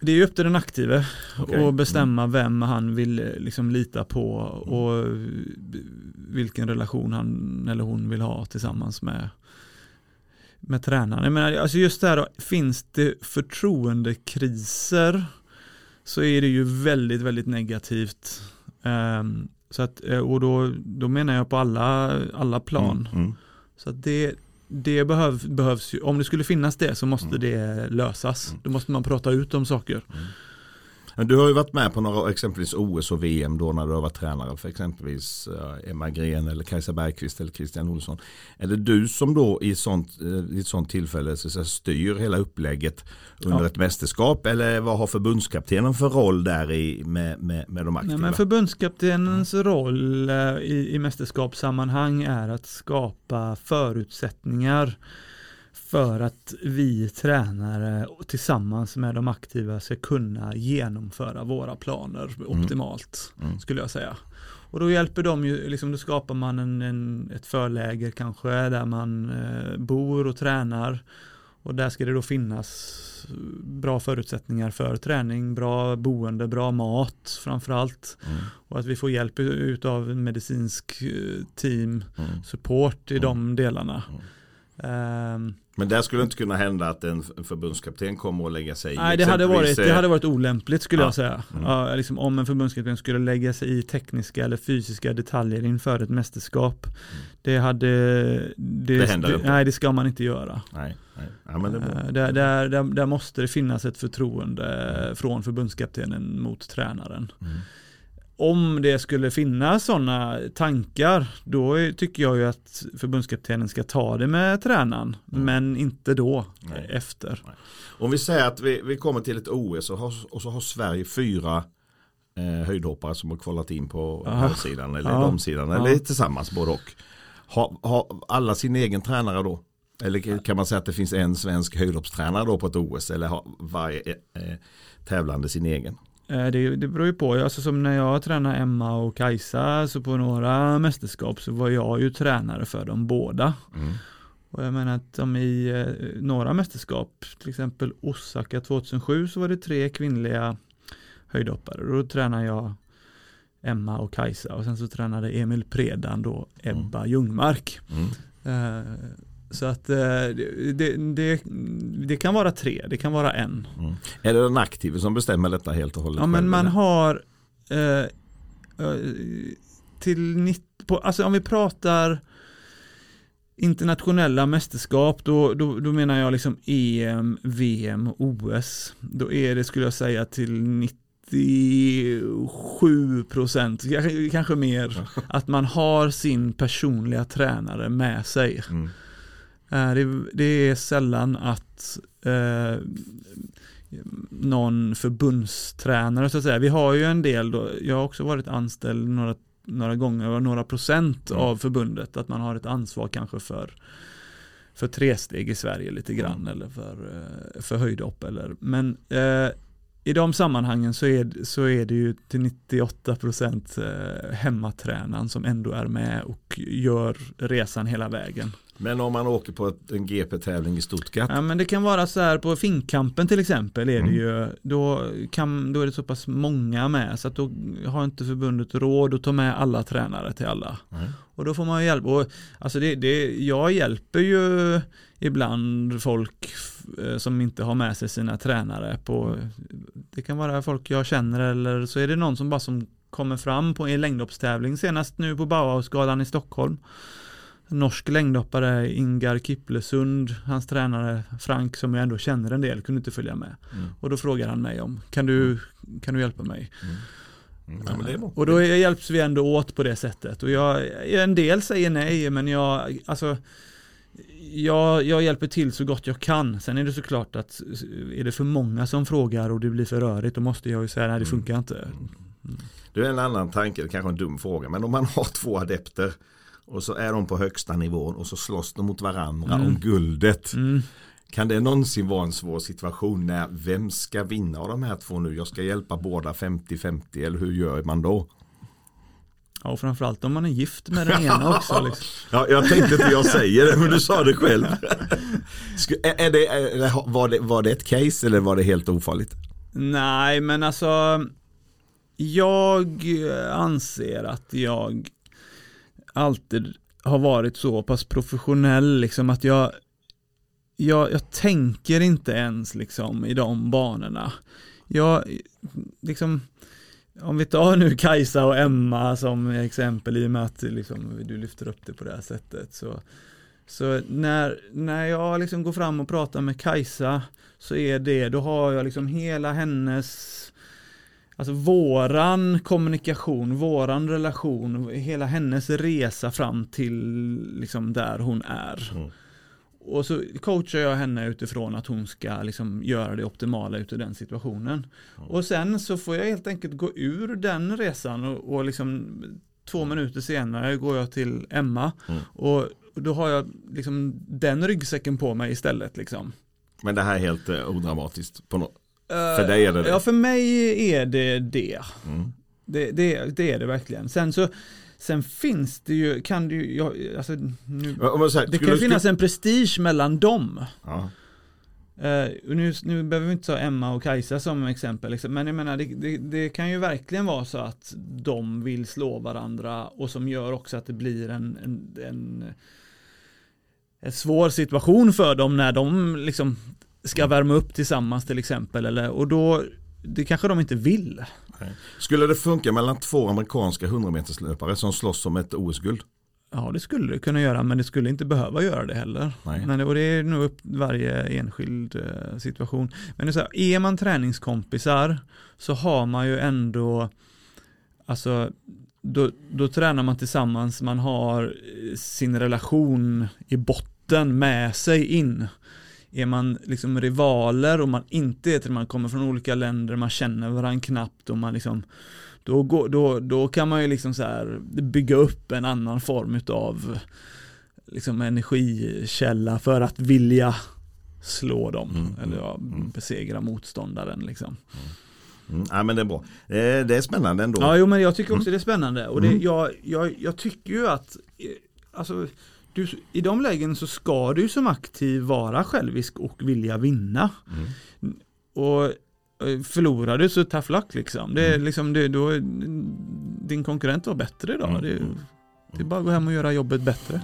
Det är upp till den aktive Okej. att bestämma vem han vill eh, liksom lita på och eh, vilken relation han eller hon vill ha tillsammans med, med tränaren. Jag menar, alltså just det här, finns det förtroendekriser så är det ju väldigt, väldigt negativt. Ehm, så att, eh, och då, då menar jag på alla, alla plan. Mm. Mm. Så att det, det behöv, behövs ju, om det skulle finnas det så måste Mm. det lösas. Mm. Då måste man prata ut om saker. Men du har ju varit med på några exempelvis OS och VM då när du har varit tränare för exempelvis eh, Emma Gren eller Kajsa Bergqvist eller Christian Olsson. Är det du som då i ett sånt, eh, i ett sånt tillfälle så säga, styr hela upplägget under Ja. ett mästerskap eller vad har förbundskaptenen för roll där i med, med, med de aktiva? Nej, men förbundskaptenens roll eh, i, i mästerskapssammanhang är att skapa förutsättningar för att vi tränare tillsammans med de aktiva ska kunna genomföra våra planer optimalt Mm. skulle jag säga. Och då hjälper de ju, liksom då skapar man en, en, ett förläger kanske där man eh, bor och tränar. Och där ska det då finnas bra förutsättningar för träning, bra boende, bra mat framförallt. Mm. Och att vi får hjälp en medicinsk eh, team, Mm. support i Mm. de delarna. Ehm, Men där skulle det inte kunna hända att en förbundskapten kommer att lägga sig i Nej, det hade, varit, det eh, hade varit olämpligt skulle Ja. jag säga. Mm. Ja, liksom, om en förbundskapten skulle lägga sig i tekniska eller fysiska detaljer inför ett mästerskap. Det hade... Det, Mm. Det händer inte. Nej, det ska man inte göra. Nej, nej. Ja, men det. Eh, Där, där, där, där måste det finnas ett förtroende från förbundskaptenen mot tränaren. Mm. Om det skulle finnas sådana tankar, då tycker jag ju att förbundskaptenen ska ta det med tränaren, Mm. men inte då, Nej. efter. Om vi säger att vi, vi kommer till ett OS och, har, och så har Sverige fyra eh, höjdhoppare som har kvalat in på Ja. här sidan eller Ja. de sidan Ja. eller tillsammans både och. Har, har alla sin egen tränare då? Eller kan man säga att det finns en svensk höjdhoppstränare då på ett OS eller har varje eh, tävlande sin egen? Eh, Det, det beror ju på, alltså som när jag tränade Emma och Kajsa, så på några mästerskap så var jag ju tränare för dem båda. Mm. Och jag menar att de i eh, några mästerskap, till exempel Osaka 2007 så var det tre kvinnliga höjdhoppare. Då tränade jag Emma och Kajsa och sen så tränade Emil Predan då Ebba Ljungmark. Mm. Eh, Så att eh, det, det, det, kan vara tre, det kan vara en. Mm. Är det den aktive som bestämmer detta helt och hållet? Ja men man har eh, eh, till 90, på, alltså om vi pratar internationella mästerskap då, då, då menar jag liksom EM, VM, OS. Då är det skulle jag säga till 97 procent, kanske, kanske mer, att man har sin personliga tränare med sig. Mm. Eh, Det, det är sällan att eh, någon förbundstränare så att säga. Vi har ju en del då, jag har också varit anställd några, några gånger, några procent Mm. av förbundet, att man har ett ansvar kanske för för tresteg i Sverige lite grann Mm. eller för, eh, för höjdhopp eller men eh, i de sammanhangen så är, så är det ju till 98% eh, hemmatränaren som ändå är med och gör resan hela vägen. Men om man åker på ett, en GP-tävling i Stuttgart. Ja men det kan vara så här på Finnkampen till exempel är det Mm. ju då, kan, då är det så pass många med så att då har inte förbundet råd att ta med alla tränare till alla. Nej. Och då får man hjälp. Och, alltså det, det, jag hjälper ju ibland folk eh, som inte har med sig sina tränare på Det kan vara folk jag känner eller så är det någon som bara som kommer fram på en längdhoppstävling senast nu på Bauhausgalan i Stockholm. Norsk längdhoppare Ingar Kiplesund, hans tränare Frank som jag ändå känner en del kunde inte följa med. Mm. Och då frågar han mig om kan du, kan du hjälpa mig? Mm. Mm. Ja, men det är bra. Och då är- hjälps vi ändå åt på det sättet. Och jag, en del säger nej, men jag, alltså, jag, jag hjälper till så gott jag kan. Sen är det såklart att är det för många som frågar och det blir för rörigt, då måste jag ju säga nej, det funkar inte. Det är en annan tanke, det kanske är en dum fråga. Men om man har två adepter och så är de på högsta nivån och så slåss de mot varandra Mm. om guldet. Mm. Kan det någonsin vara en svår situation när vem ska vinna av de här två nu? Jag ska hjälpa båda 50-50 eller hur gör man då? Ja, och framförallt om man är gift med den ena [LAUGHS] också. Liksom. Ja, jag tänkte inte jag säger det men du sa det själv. [LAUGHS] Är det, är det, var, det, var det ett case eller var det helt ofarligt? Nej, men alltså jag anser att jag alltid har varit så pass professionell liksom att jag jag, jag tänker inte ens liksom i de banorna. Jag, liksom, om vi tar nu Kajsa och Emma som exempel i och med att liksom, du lyfter upp det på det här sättet. Så, så när, när jag liksom går fram och pratar med Kajsa så är det, då har jag liksom hela hennes Alltså våran kommunikation, våran relation, hela hennes resa fram till liksom där hon är. Mm. Och så coachar jag henne utifrån att hon ska liksom göra det optimala ur den situationen. Och sen så får jag helt enkelt gå ur den resan och, och liksom två minuter senare går jag till Emma Mm. och då har jag liksom den ryggsäcken på mig istället liksom. Men det här är helt eh, odramatiskt. På no- För dig är det det? Ja, för mig är det det. mm. Det, det, det är det verkligen. Sen så Sen finns det ju, kan det ju, jag, alltså, nu, säger, det kan du- finnas en prestige mellan dem. Ja. Eh, och nu, nu behöver vi inte ta Emma och Kajsa som exempel, liksom. men jag menar det, det, det kan ju verkligen vara så att de vill slå varandra och som gör också att det blir en, en, en, en svår situation för dem när de liksom ska värma upp tillsammans till exempel. Eller, och då, det kanske de inte vill. Skulle det funka mellan två amerikanska 100-meterslöpare som slåss om ett OS-guld? Ja, det skulle det kunna göra, men det skulle inte behöva göra det heller. Nej. Men det, och det är nog upp varje enskild eh, situation. Men det är, så här, är man träningskompisar så har man ju ändå, alltså, då, då tränar man tillsammans, man har eh, sin relation i botten med sig in. Är man liksom rivaler och man inte är till man kommer från olika länder, man känner varandra knappt och man liksom då, går, då, då kan man ju liksom så bygga upp en annan form utav liksom energikälla för att vilja slå dem Mm, eller ja, mm. besegra motståndaren liksom. Mm. Ja men det är bra. Eh, det är spännande ändå. Ja, jo men jag tycker också det är spännande och det, Mm. jag, jag, jag tycker ju att eh, alltså, du, i de lägen så ska du som aktiv vara självisk och vilja vinna. Mm. Och eh, förlorar du så tough luck liksom. Det är Mm. liksom det, då, din konkurrent var bättre idag. Mm, Det, mm. det är bara att gå hem och göra jobbet bättre.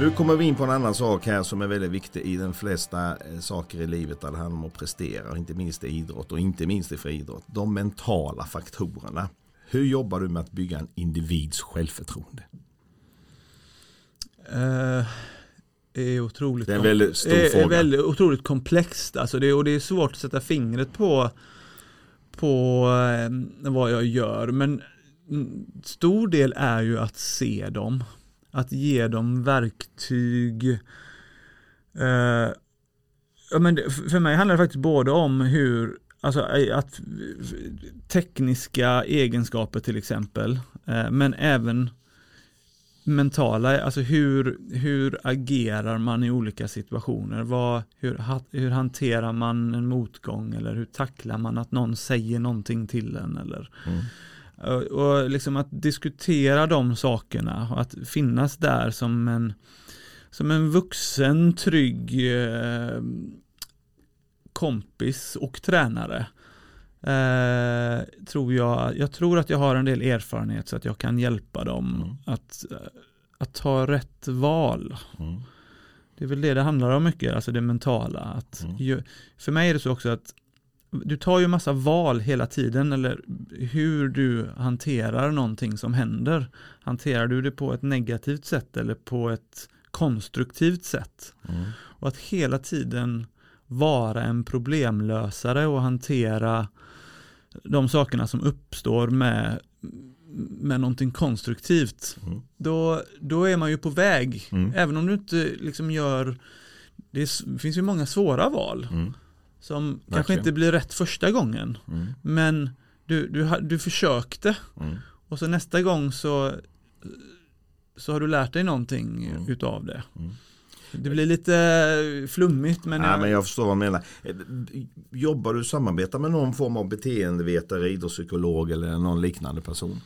Nu kommer vi in på en annan sak här som är väldigt viktig i de flesta eh, saker i livet där det handlar om att prestera. Inte minst i idrott och inte minst i friidrott. De mentala faktorerna. Hur jobbar du med att bygga en individs självförtroende? Eh, är otroligt Det är en väldigt stor är, fråga. är väldigt otroligt komplext alltså det, och det är svårt att sätta fingret på på eh, vad jag gör men mm, stor del är ju att se dem att ge dem verktyg eh, ja, men det, för mig handlar det faktiskt både om hur Alltså eh, att tekniska egenskaper till exempel eh, men även mentala, alltså hur, hur agerar man i olika situationer? Vad, hur, hur hanterar man en motgång eller hur tacklar man att någon säger någonting till en eller Mm och, och liksom att diskutera de sakerna och att finnas där som en som en vuxen, trygg eh, kompis och tränare. Eh, tror jag, jag tror att jag har en del erfarenhet så att jag kan hjälpa dem Mm. att, eh, att ta rätt val. Mm. Det är väl det det handlar om mycket, alltså det mentala. Att Mm. ju, för mig är det så också att du tar ju massa val hela tiden eller hur du hanterar någonting som händer. Hanterar du det på ett negativt sätt eller på ett konstruktivt sätt? Mm. Och att hela tiden vara en problemlösare och hantera de sakerna som uppstår med, med någonting konstruktivt. Mm. Då, då är man ju på väg. Mm. Även om du inte liksom gör det är, finns ju många svåra val Som kanske Verkligen. inte blir rätt första gången. Mm. Men du, du, du försökte Mm. och så nästa gång så, så har du lärt dig någonting Mm. utav det. Mm. Det blir lite flummigt men, Nej, jag, men jag förstår vad du menar. Jobbar du samarbetar med någon form av beteendevetare, idrottspsykolog eller någon liknande person?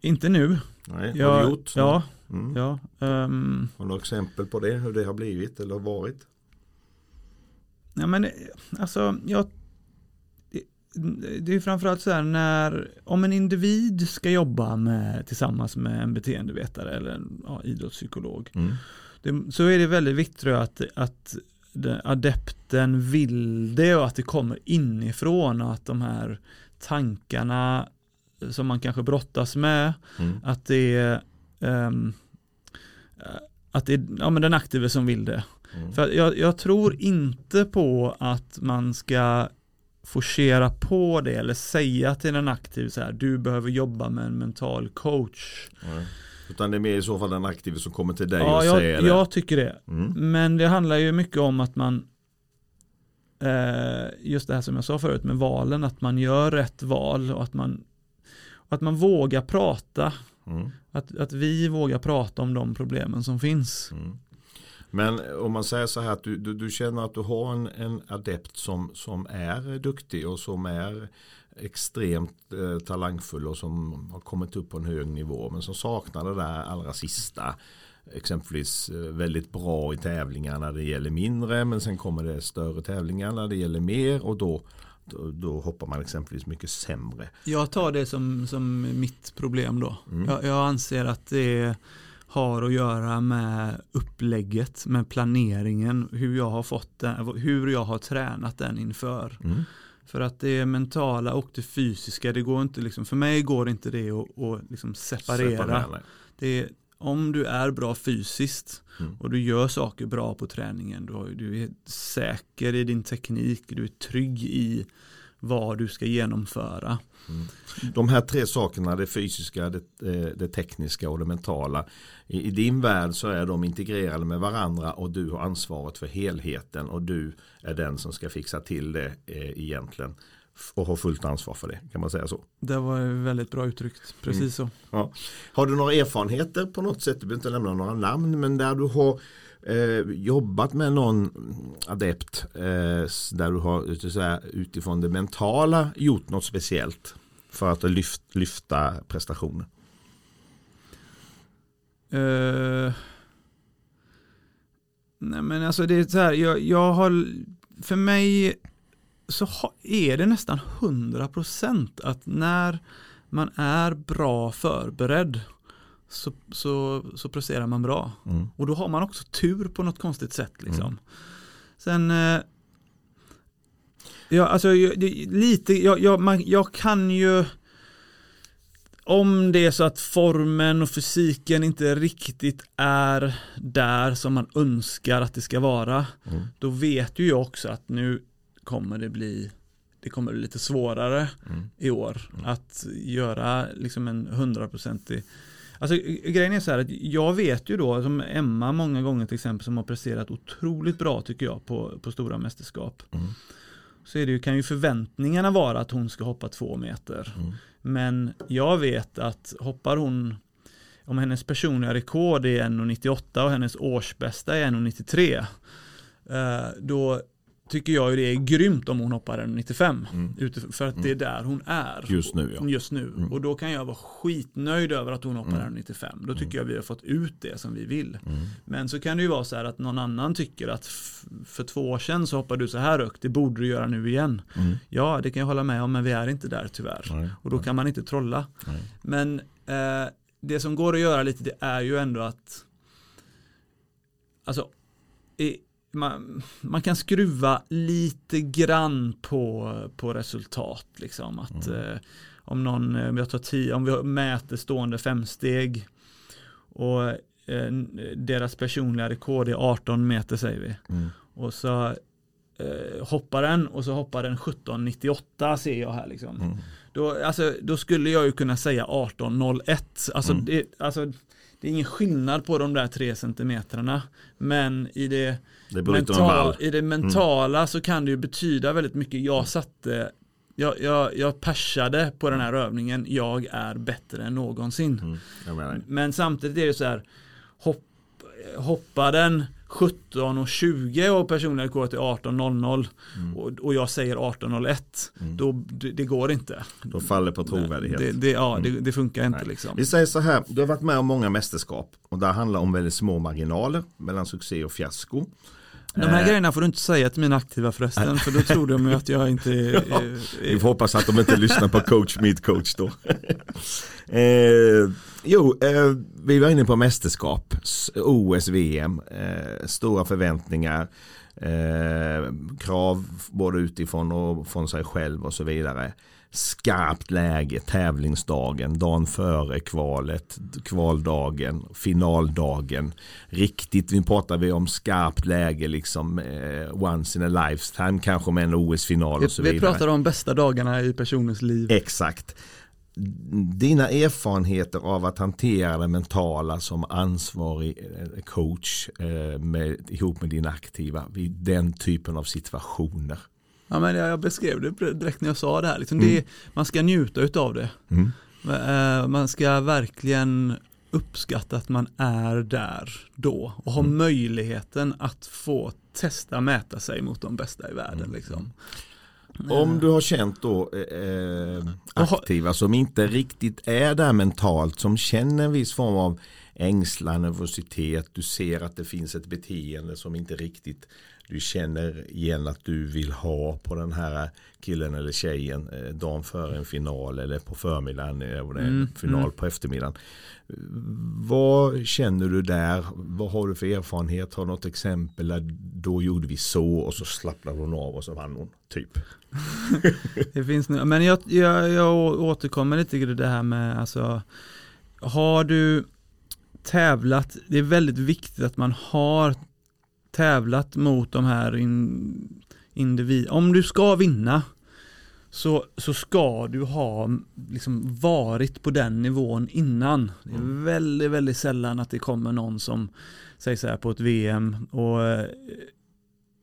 inte nu. Nej, har Jag, du gjort? Ja, Mm. ja. ehm, Har du några exempel på det? Hur det har blivit eller varit? Ja men alltså, jag det, det är framförallt så här när om en individ ska jobba med, tillsammans med en beteendevetare eller en ja, idrottspsykolog Mm. det, så är det väldigt viktigt jag att, att adepten vill det och att det kommer inifrån och att de här tankarna som man kanske brottas med Mm. att det är ehm, att det är ja, men den aktive som vill det Mm. för jag, jag tror inte på att man ska forcera på det eller säga till en aktiv så här, du behöver jobba med en mental coach. Nej. Utan det är mer i så fall den aktive som kommer till dig Ja, och jag, säger det. jag tycker det. Mm. Men det handlar ju mycket om att man eh, just det här som jag sa förut med valen, att man gör rätt val och att man, att man vågar prata. Mm. Att, att vi vågar prata om de problemen som finns. Mm. Men om man säger så här att du, du, du känner att du har en, en adept som, som är duktig och som är extremt eh, talangfull och som har kommit upp på en hög nivå men som saknar det där allra sista exempelvis eh, väldigt bra i tävlingar när det gäller mindre men sen kommer det större tävlingar när det gäller mer och då, då, då hoppar man exempelvis mycket sämre. Jag tar det som, som mitt problem då. Mm. Jag, jag anser att det har att göra med upplägget, med planeringen, hur jag har fått den, hur jag har tränat den inför. Mm. För att det mentala och det fysiska, det går inte liksom, för mig går inte det att, att liksom separera. Separera. Det är, om du är bra fysiskt Mm. och du gör saker bra på träningen, du, har- du är säker i din teknik, du är trygg i vad du ska genomföra. De här tre sakerna, det fysiska, det, eh, det tekniska och det mentala. I, I din värld så är de integrerade med varandra och du har ansvaret för helheten och du är den som ska fixa till det eh, egentligen. Och har fullt ansvar för det, kan man säga så. Det var väldigt bra uttryckt, precis Mm. så. Ja. Har du några erfarenheter på något sätt, du behöver inte nämna några namn, men där du har eh, jobbat med någon adept, eh, där du har så här, utifrån det mentala gjort något speciellt för att lyft, lyfta prestationer? Uh, nej men alltså det är så här, jag, jag har, för mig så har, är det nästan 100% att när man är bra förberedd så, så, så presterar man bra. Mm. Och då har man också tur på något konstigt sätt liksom. Sen eh, Ja, alltså jag- lite, jag, jag, man, jag kan ju om det är så att formen och fysiken inte riktigt är där som man önskar att det ska vara, Mm. då vet ju jag också att nu kommer det bli det kommer bli lite svårare Mm. i år att göra liksom en hundraprocentig Alltså grejen är så här att jag vet ju då som Emma många gånger till exempel som har presterat otroligt bra tycker jag på, på stora mästerskap. Mm. Så är det ju, kan ju förväntningarna vara att hon ska hoppa två meter. Mm. Men jag vet att hoppar hon om hennes personliga rekord är 1,98 och hennes årsbästa är 1,93 eh, då tycker jag ju det är grymt om hon hoppar 1,95 Mm. utif- för att det är där hon är Just nu ja. just nu. Mm. Och då kan jag vara skitnöjd över att hon hoppar Mm. 1,95. Då tycker jag vi har fått ut det som vi vill. Mm. Men så kan det ju vara så här att någon annan tycker att för två år sedan så hoppade du så här högt, det borde du göra nu igen. Mm. Ja, det kan jag hålla med om, men vi är inte där tyvärr. Nej. Och då kan man inte trolla. Nej. Men eh, det som går att göra lite, det är ju ändå att alltså i, man, man kan skruva lite grann på, på resultat. Liksom. Att, Mm. eh, om, någon, eh, om, jag tar tio, om vi mäter stående femsteg och eh, deras personliga rekord är 18 meter säger vi. Mm. Och så eh, hoppar den och så hoppar den 17,98 ser jag här liksom. Mm. Då, alltså, då skulle jag ju kunna säga 18,01. Alltså, Mm. det, alltså, det är ingen skillnad på de där tre centimetrarna. Men i det, Det mental, i det mentala så kan det ju betyda väldigt mycket. Jag satte, jag, jag, jag persade på den här övningen. Jag är bättre än någonsin. Mm. Men samtidigt är det så här, hopp, hoppar den 17 och 20 och personliga rekordet är 18.00 Mm. och, och jag säger 18.01 Mm. då det, det går inte. Då faller på trovärdighet. Det, det, ja, Mm. det, det funkar inte Nej. liksom. Vi säger så här, du har varit med om många mästerskap och det handlar om väldigt små marginaler mellan succé och fiasko. De här Eh, grejerna får du inte säga till mina aktiva förresten för då tror de ju att jag inte [LAUGHS] är, Ja, Vi får hoppas att de inte lyssnar på coach meet coach då. [LAUGHS] eh, jo, eh, vi var inne på mästerskap, OS, VM, eh, stora förväntningar, eh, krav både utifrån och från sig själv och så vidare. Skarpt läge, tävlingsdagen, dagen före kvalet, kvaldagen, finaldagen. Riktigt, nu pratar vi om skarpt läge, liksom eh, once in a lifetime, kanske med en OS-final och så vi vidare. pratar om bästa dagarna i personens liv. Exakt. dina erfarenheter av att hantera det mentala som ansvarig eh, coach eh, med, ihop med din aktiva vid den typen av situationer? Ja, men jag beskrev det direkt när jag sa det här. Liksom mm. det, man ska njuta av det. Mm. Eh, man ska verkligen uppskatta att man är där då och ha mm. möjligheten att få testa mäta sig mot de bästa i världen. Mm. Liksom. Om du har känt då eh, aktiva som inte riktigt är där mentalt, som känner en viss form av ängslan, nervositet, du ser att det finns ett beteende som inte riktigt du känner igen att du vill ha på den här killen eller tjejen eh, dagen före en final eller på förmiddagen eh, är en mm, final mm. på eftermiddagen. Vad känner du där? Vad har du för erfarenhet? Har du något exempel där då gjorde vi så och så slappnade hon av och så vann hon typ? [LAUGHS] det finns nu, men jag, jag, jag återkommer lite till det här med alltså har du tävlat, det är väldigt viktigt att man har tävlat mot de här in, individerna. Om du ska vinna så, så ska du ha liksom varit på den nivån innan. Det är mm. väldigt, väldigt sällan att det kommer någon som säger så här på ett VM och eh,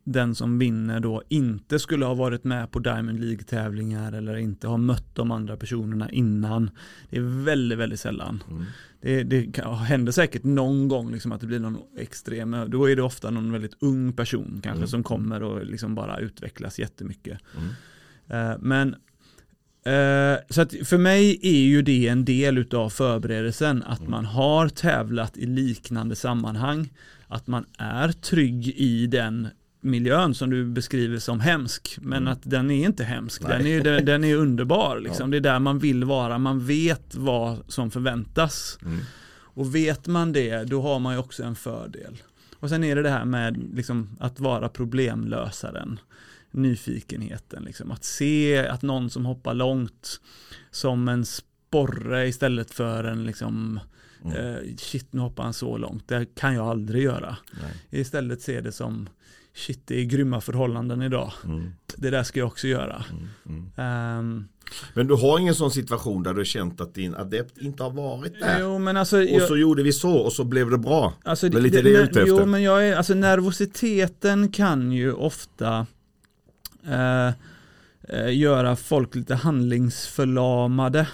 den som vinner då inte skulle ha varit med på Diamond League-tävlingar eller inte har mött de andra personerna innan. Det är väldigt, väldigt sällan. Mm. Det, det händer säkert någon gång liksom att det blir någon extrem, då är det ofta någon väldigt ung person kanske mm. som kommer och liksom bara utvecklas jättemycket. Mm. Uh, men uh, så att för mig är ju det en del utav förberedelsen att mm. man har tävlat i liknande sammanhang att man är trygg i den miljön som du beskriver som hemsk. Men mm. att den är inte hemsk. Den är, den, den är underbar. [LAUGHS] Liksom. Ja. Det är där man vill vara. Man vet vad som förväntas. Mm. Och vet man det, då har man ju också en fördel. Och sen är det det här med liksom, att vara problemlösaren. Nyfikenheten, liksom. att se att någon som hoppar långt som en sporre istället för en liksom, mm. eh, shit nu hoppar han så långt, det kan jag aldrig göra. Nej. Istället se det som shit det är grymma förhållanden idag. Mm. Det där ska jag också göra. Mm. Um, men du har ingen sån situation där du har känt att din adept inte har varit där? Jo, men alltså, och jag, så gjorde vi så och så blev det bra. Alltså, det lite det, det ute Jo, men jag är, alltså nervositeten kan ju ofta uh, uh, göra folk lite handlingsförlamade.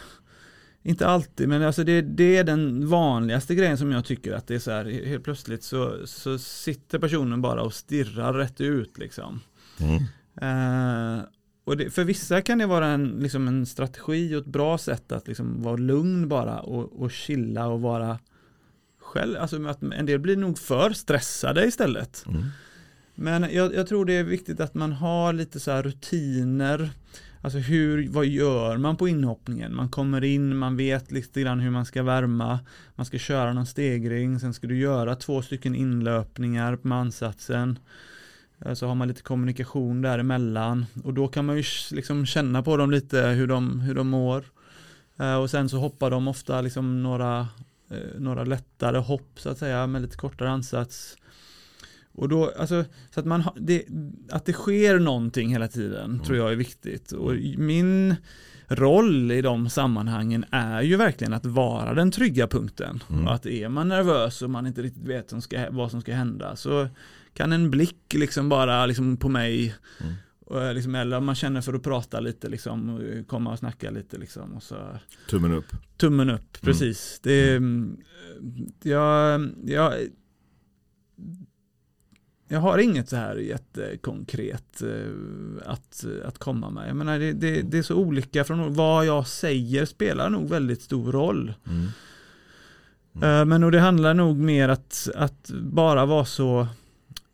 Inte alltid, men alltså det, det, är den vanligaste grejen som jag tycker att det är så här, helt plötsligt så, så sitter personen bara och stirrar rätt ut liksom. Mm. Uh, och det, för vissa kan det vara en, liksom en strategi och ett bra sätt att liksom vara lugn bara och, och chilla och vara själv. Alltså att en del blir nog för stressade istället. Mm. Men jag, jag, tror det är viktigt att man har lite så här rutiner Alltså hur, vad gör man på inhoppningen? Man kommer in, man vet lite grann hur man ska värma, man ska köra någon stegring, sen ska du göra två stycken inlöpningar på ansatsen. Eh, så har man lite kommunikation däremellan och då kan man ju liksom känna på dem lite hur de, hur de mår. Eh, och sen så hoppar de ofta liksom några, eh, några lättare hopp så att säga med lite kortare ansats. Och då, alltså, så att, man, det, att det sker någonting hela tiden mm. tror jag är viktigt. Och min roll i de sammanhangen är ju verkligen att vara den trygga punkten. Mm. Och att är man nervös och man inte riktigt vet som ska, vad som ska hända så kan en blick liksom bara liksom på mig mm. Och liksom, eller om man känner för att prata lite, liksom, komma och snacka lite. Liksom, och så. Tummen upp. Tummen upp, mm. precis. Det, mm. jag, jag, jag har inget så här jättekonkret eh, att, att komma med. Jag menar, det, det, det, är så olika från vad jag säger spelar nog väldigt stor roll. Mm. Mm. Eh, men och det handlar nog mer att, att bara vara så,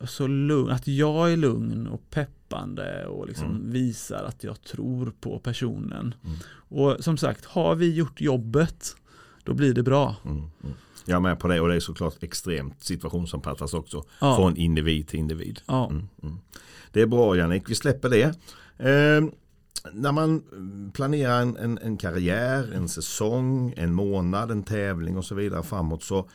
så lugn, att jag är lugn och peppande och liksom mm. visar att jag tror på personen. Mm. Och som sagt, har vi gjort jobbet, då blir det bra. Jag är med på det och det är såklart extremt situationsanpassat också. Ja. Från individ till individ. Ja. Mm, mm. Det är bra Jannik, vi släpper det. Eh, när man planerar en, en, en, karriär, en säsong, en månad, en tävling och så vidare framåt så,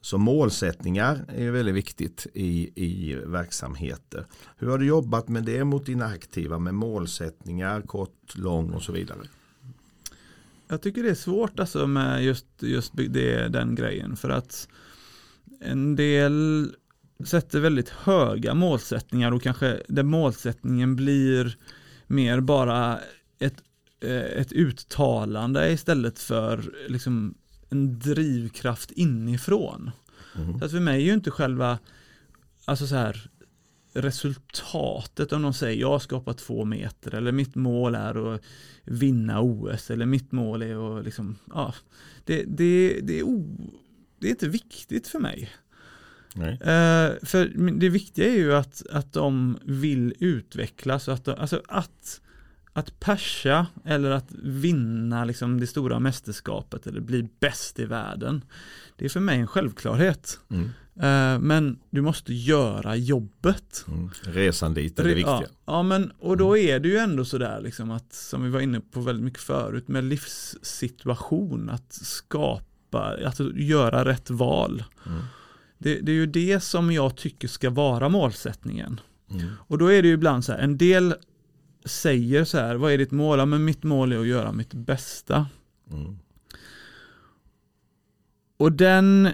så målsättningar är väldigt viktigt i, i verksamheter. Hur har du jobbat med det mot dina aktiva med målsättningar, kort, lång och så vidare? Jag tycker det är svårt alltså med just, just det, den grejen för att en del sätter väldigt höga målsättningar och kanske där målsättningen blir mer bara ett, eh, ett uttalande istället för liksom en drivkraft inifrån. Mm. Så att för mig är ju inte själva, alltså så här, resultatet om de säger jag har skapat två meter eller mitt mål är att vinna OS eller mitt mål är att liksom, ja, det, det, det, är, o, det är inte viktigt för mig. Uh, för det viktiga är ju att, att de vill utvecklas, att, alltså att, att persa eller att vinna liksom det stora mästerskapet eller bli bäst i världen. Det är för mig en självklarhet. Mm. Uh, men du måste göra jobbet. Mm. Resan dit är det viktiga. Ja, ja, men och då mm. är det ju ändå sådär liksom att som vi var inne på väldigt mycket förut med livssituation att skapa, att göra rätt val. Mm. Det, det, är ju det som jag tycker ska vara målsättningen. Mm. Och då är det ju ibland så här, en del säger så här, vad är ditt mål? Ja, men mitt mål är att göra mitt bästa. Mm. Och den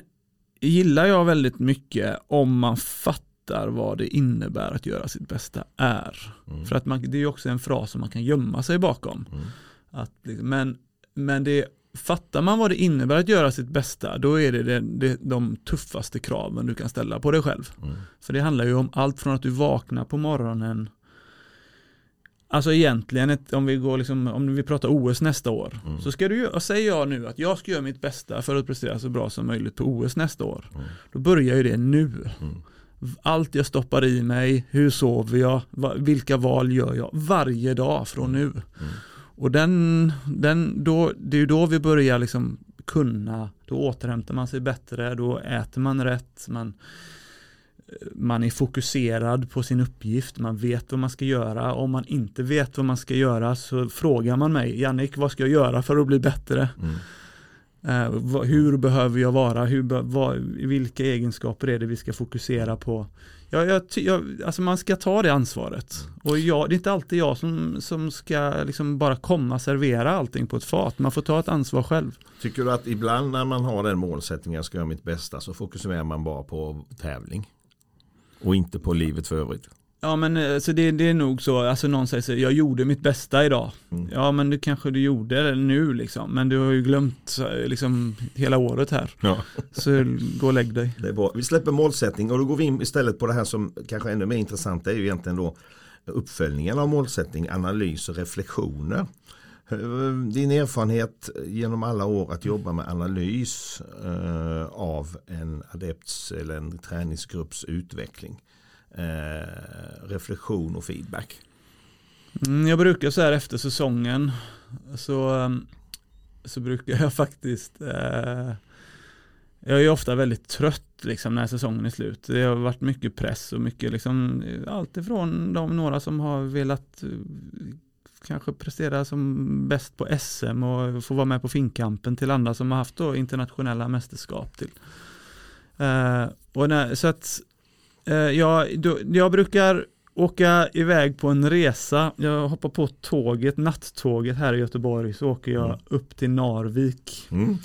gillar jag väldigt mycket om man fattar vad det innebär att göra sitt bästa är. Mm. För att man, det är också en fras som man kan gömma sig bakom. Mm. Att, liksom, men, men det Fattar man vad det innebär att göra sitt bästa, då är det, det, det de tuffaste kraven du kan ställa på dig själv. Mm. För det handlar ju om allt från att du vaknar på morgonen Alltså egentligen, ett, om vi går liksom, om vi pratar OS nästa år, mm. så ska du säger jag nu att jag ska göra mitt bästa för att prestera så bra som möjligt på OS nästa år. Mm. Då börjar ju det nu. Mm. Allt jag stoppar i mig, hur sover jag, vilka val gör jag varje dag från nu. Mm. Och den, den, då, det är ju då vi börjar liksom kunna, då återhämtar man sig bättre, då äter man rätt, man, man är fokuserad på sin uppgift, man vet vad man ska göra. Om man inte vet vad man ska göra så frågar man mig, Jannik, vad ska jag göra för att bli bättre? Mm. Uh, hur behöver jag vara? Hur be vad, vilka egenskaper är det vi ska fokusera på? Ja, jag, jag, alltså man ska ta det ansvaret. Och jag, det är inte alltid jag som, som ska liksom bara komma och servera allting på ett fat. Man får ta ett ansvar själv. Tycker du att ibland när man har den målsättningen, jag ska göra mitt bästa, så fokuserar man bara på tävling? Och inte på livet för övrigt? Ja men eh, så det, det, är nog så, alltså någon säger så, jag gjorde mitt bästa idag. Mm. Ja men det kanske du gjorde det nu liksom, men du har ju glömt eh, liksom hela året här. Ja. Så gå och lägg dig. Det är bra. Vi släpper målsättning och då går vi in istället på det här som kanske ännu mer intressant, är ju egentligen då uppföljningen av målsättning, analys och reflektioner. Eh, din erfarenhet genom alla år att jobba med analys eh, av en adepts eller en träningsgrupps utveckling eh, reflektion och feedback? Mm, jag brukar så här efter säsongen så, ehm, så brukar jag [LAUGHS] faktiskt eh, jag är ofta väldigt trött liksom när säsongen är slut. Det har varit mycket press och mycket liksom eh, allt ifrån de några som har velat kanske prestera som bäst på SM och få vara med på finkampen till andra som har haft då internationella mästerskap till. Uh, och när, så att Eh, jag, jag brukar åka iväg på en resa. Jag hoppar på tåget, nattåget här i Göteborg så åker jag mm. upp till Narvik. Mm.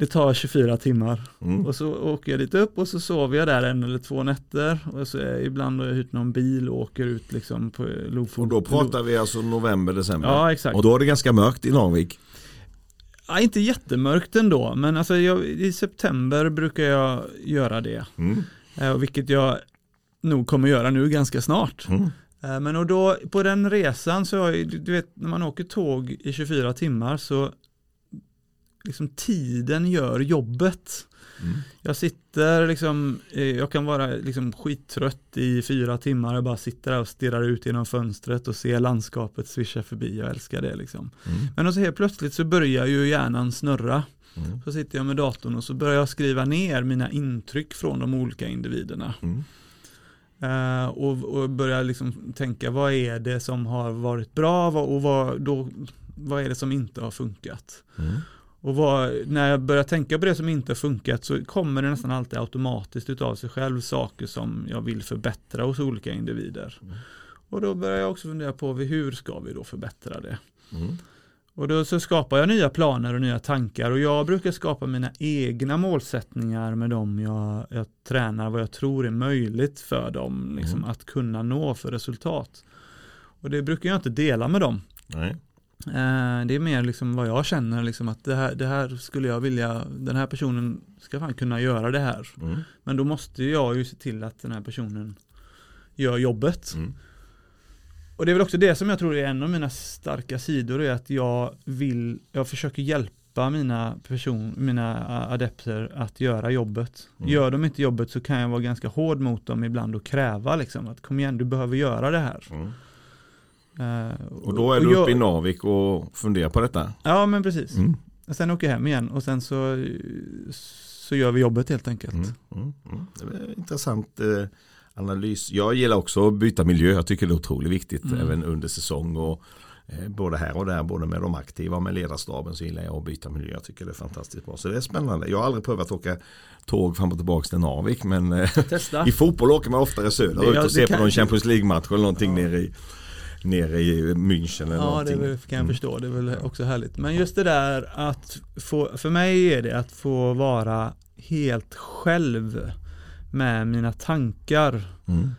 Det tar 24 timmar mm. och så åker jag dit upp och så sover jag där en eller två nätter och så är, ibland har jag hyrt någon bil och åker ut liksom på Lofoten. Och då pratar vi alltså november, december? Ja, exakt. Och då är det ganska mörkt i Narvik? Ja, inte jättemörkt ändå, men alltså jag, i september brukar jag göra det. Mm. Eh, vilket jag nog kommer göra nu ganska snart. Mm. Eh, men och då på den resan så, du vet när man åker tåg i 24 timmar så liksom tiden gör jobbet. Mm. Jag sitter liksom, eh, jag kan vara liksom skittrött i fyra timmar och bara sitter där och stirrar ut genom fönstret och ser landskapet svischa förbi. Jag älskar det liksom. Mm. Men så helt plötsligt så börjar ju hjärnan snurra. Mm. Så sitter jag med datorn och så börjar jag skriva ner mina intryck från de olika individerna. Mm. Uh, och, och börjar liksom tänka vad är det som har varit bra och vad, då, vad är det som inte har funkat. Och vad, när jag börjar tänka på det som inte har funkat så kommer det nästan alltid automatiskt utav sig själv saker som jag vill förbättra hos olika individer. Mm. Och då börjar jag också fundera på hur ska vi då förbättra det. Mm. Och då så skapar jag nya planer och nya tankar och jag brukar skapa mina egna målsättningar med dem jag, jag tränar, vad jag tror är möjligt för dem liksom, Mm. att kunna nå för resultat. Och det brukar jag inte dela med dem. Nej. Eh, det är mer liksom vad jag känner, liksom att det här, det här skulle jag vilja, den här personen ska fan kunna göra det här. Mm. Men då måste jag ju se till att den här personen gör jobbet. Mm. Och det är väl också det som jag tror är en av mina starka sidor är att jag vill, jag försöker hjälpa mina person, mina adepter att göra jobbet. Mm. Gör de inte jobbet så kan jag vara ganska hård mot dem ibland och kräva liksom att kom igen, du behöver göra det här. Eh, Och då är du jag- uppe i Narvik och funderar på detta. Ja men precis. Mm. Sen åker jag hem igen och sen så, så gör vi jobbet helt enkelt. Mm. Mm. Mm. Det är intressant eh, analys. Jag gillar också att byta miljö. Jag tycker det är otroligt viktigt Mm. även under säsong. Och, eh, både här och där, både med de aktiva och med ledarstaben så gillar jag att byta miljö. Jag tycker det är fantastiskt bra. Så det är spännande. Jag har aldrig prövat att åka tåg fram och tillbaka till Narvik. Men eh, Testa. [LAUGHS] i fotboll åker man oftare söderut och ser på någon Champions League-match eller någonting Ja. nere i nere i München eller Ja, det någonting. är väl, kan jag Mm. förstå. Det är väl också härligt. Men just det där att få, för mig är det att få vara helt själv med mina tankar. Mm.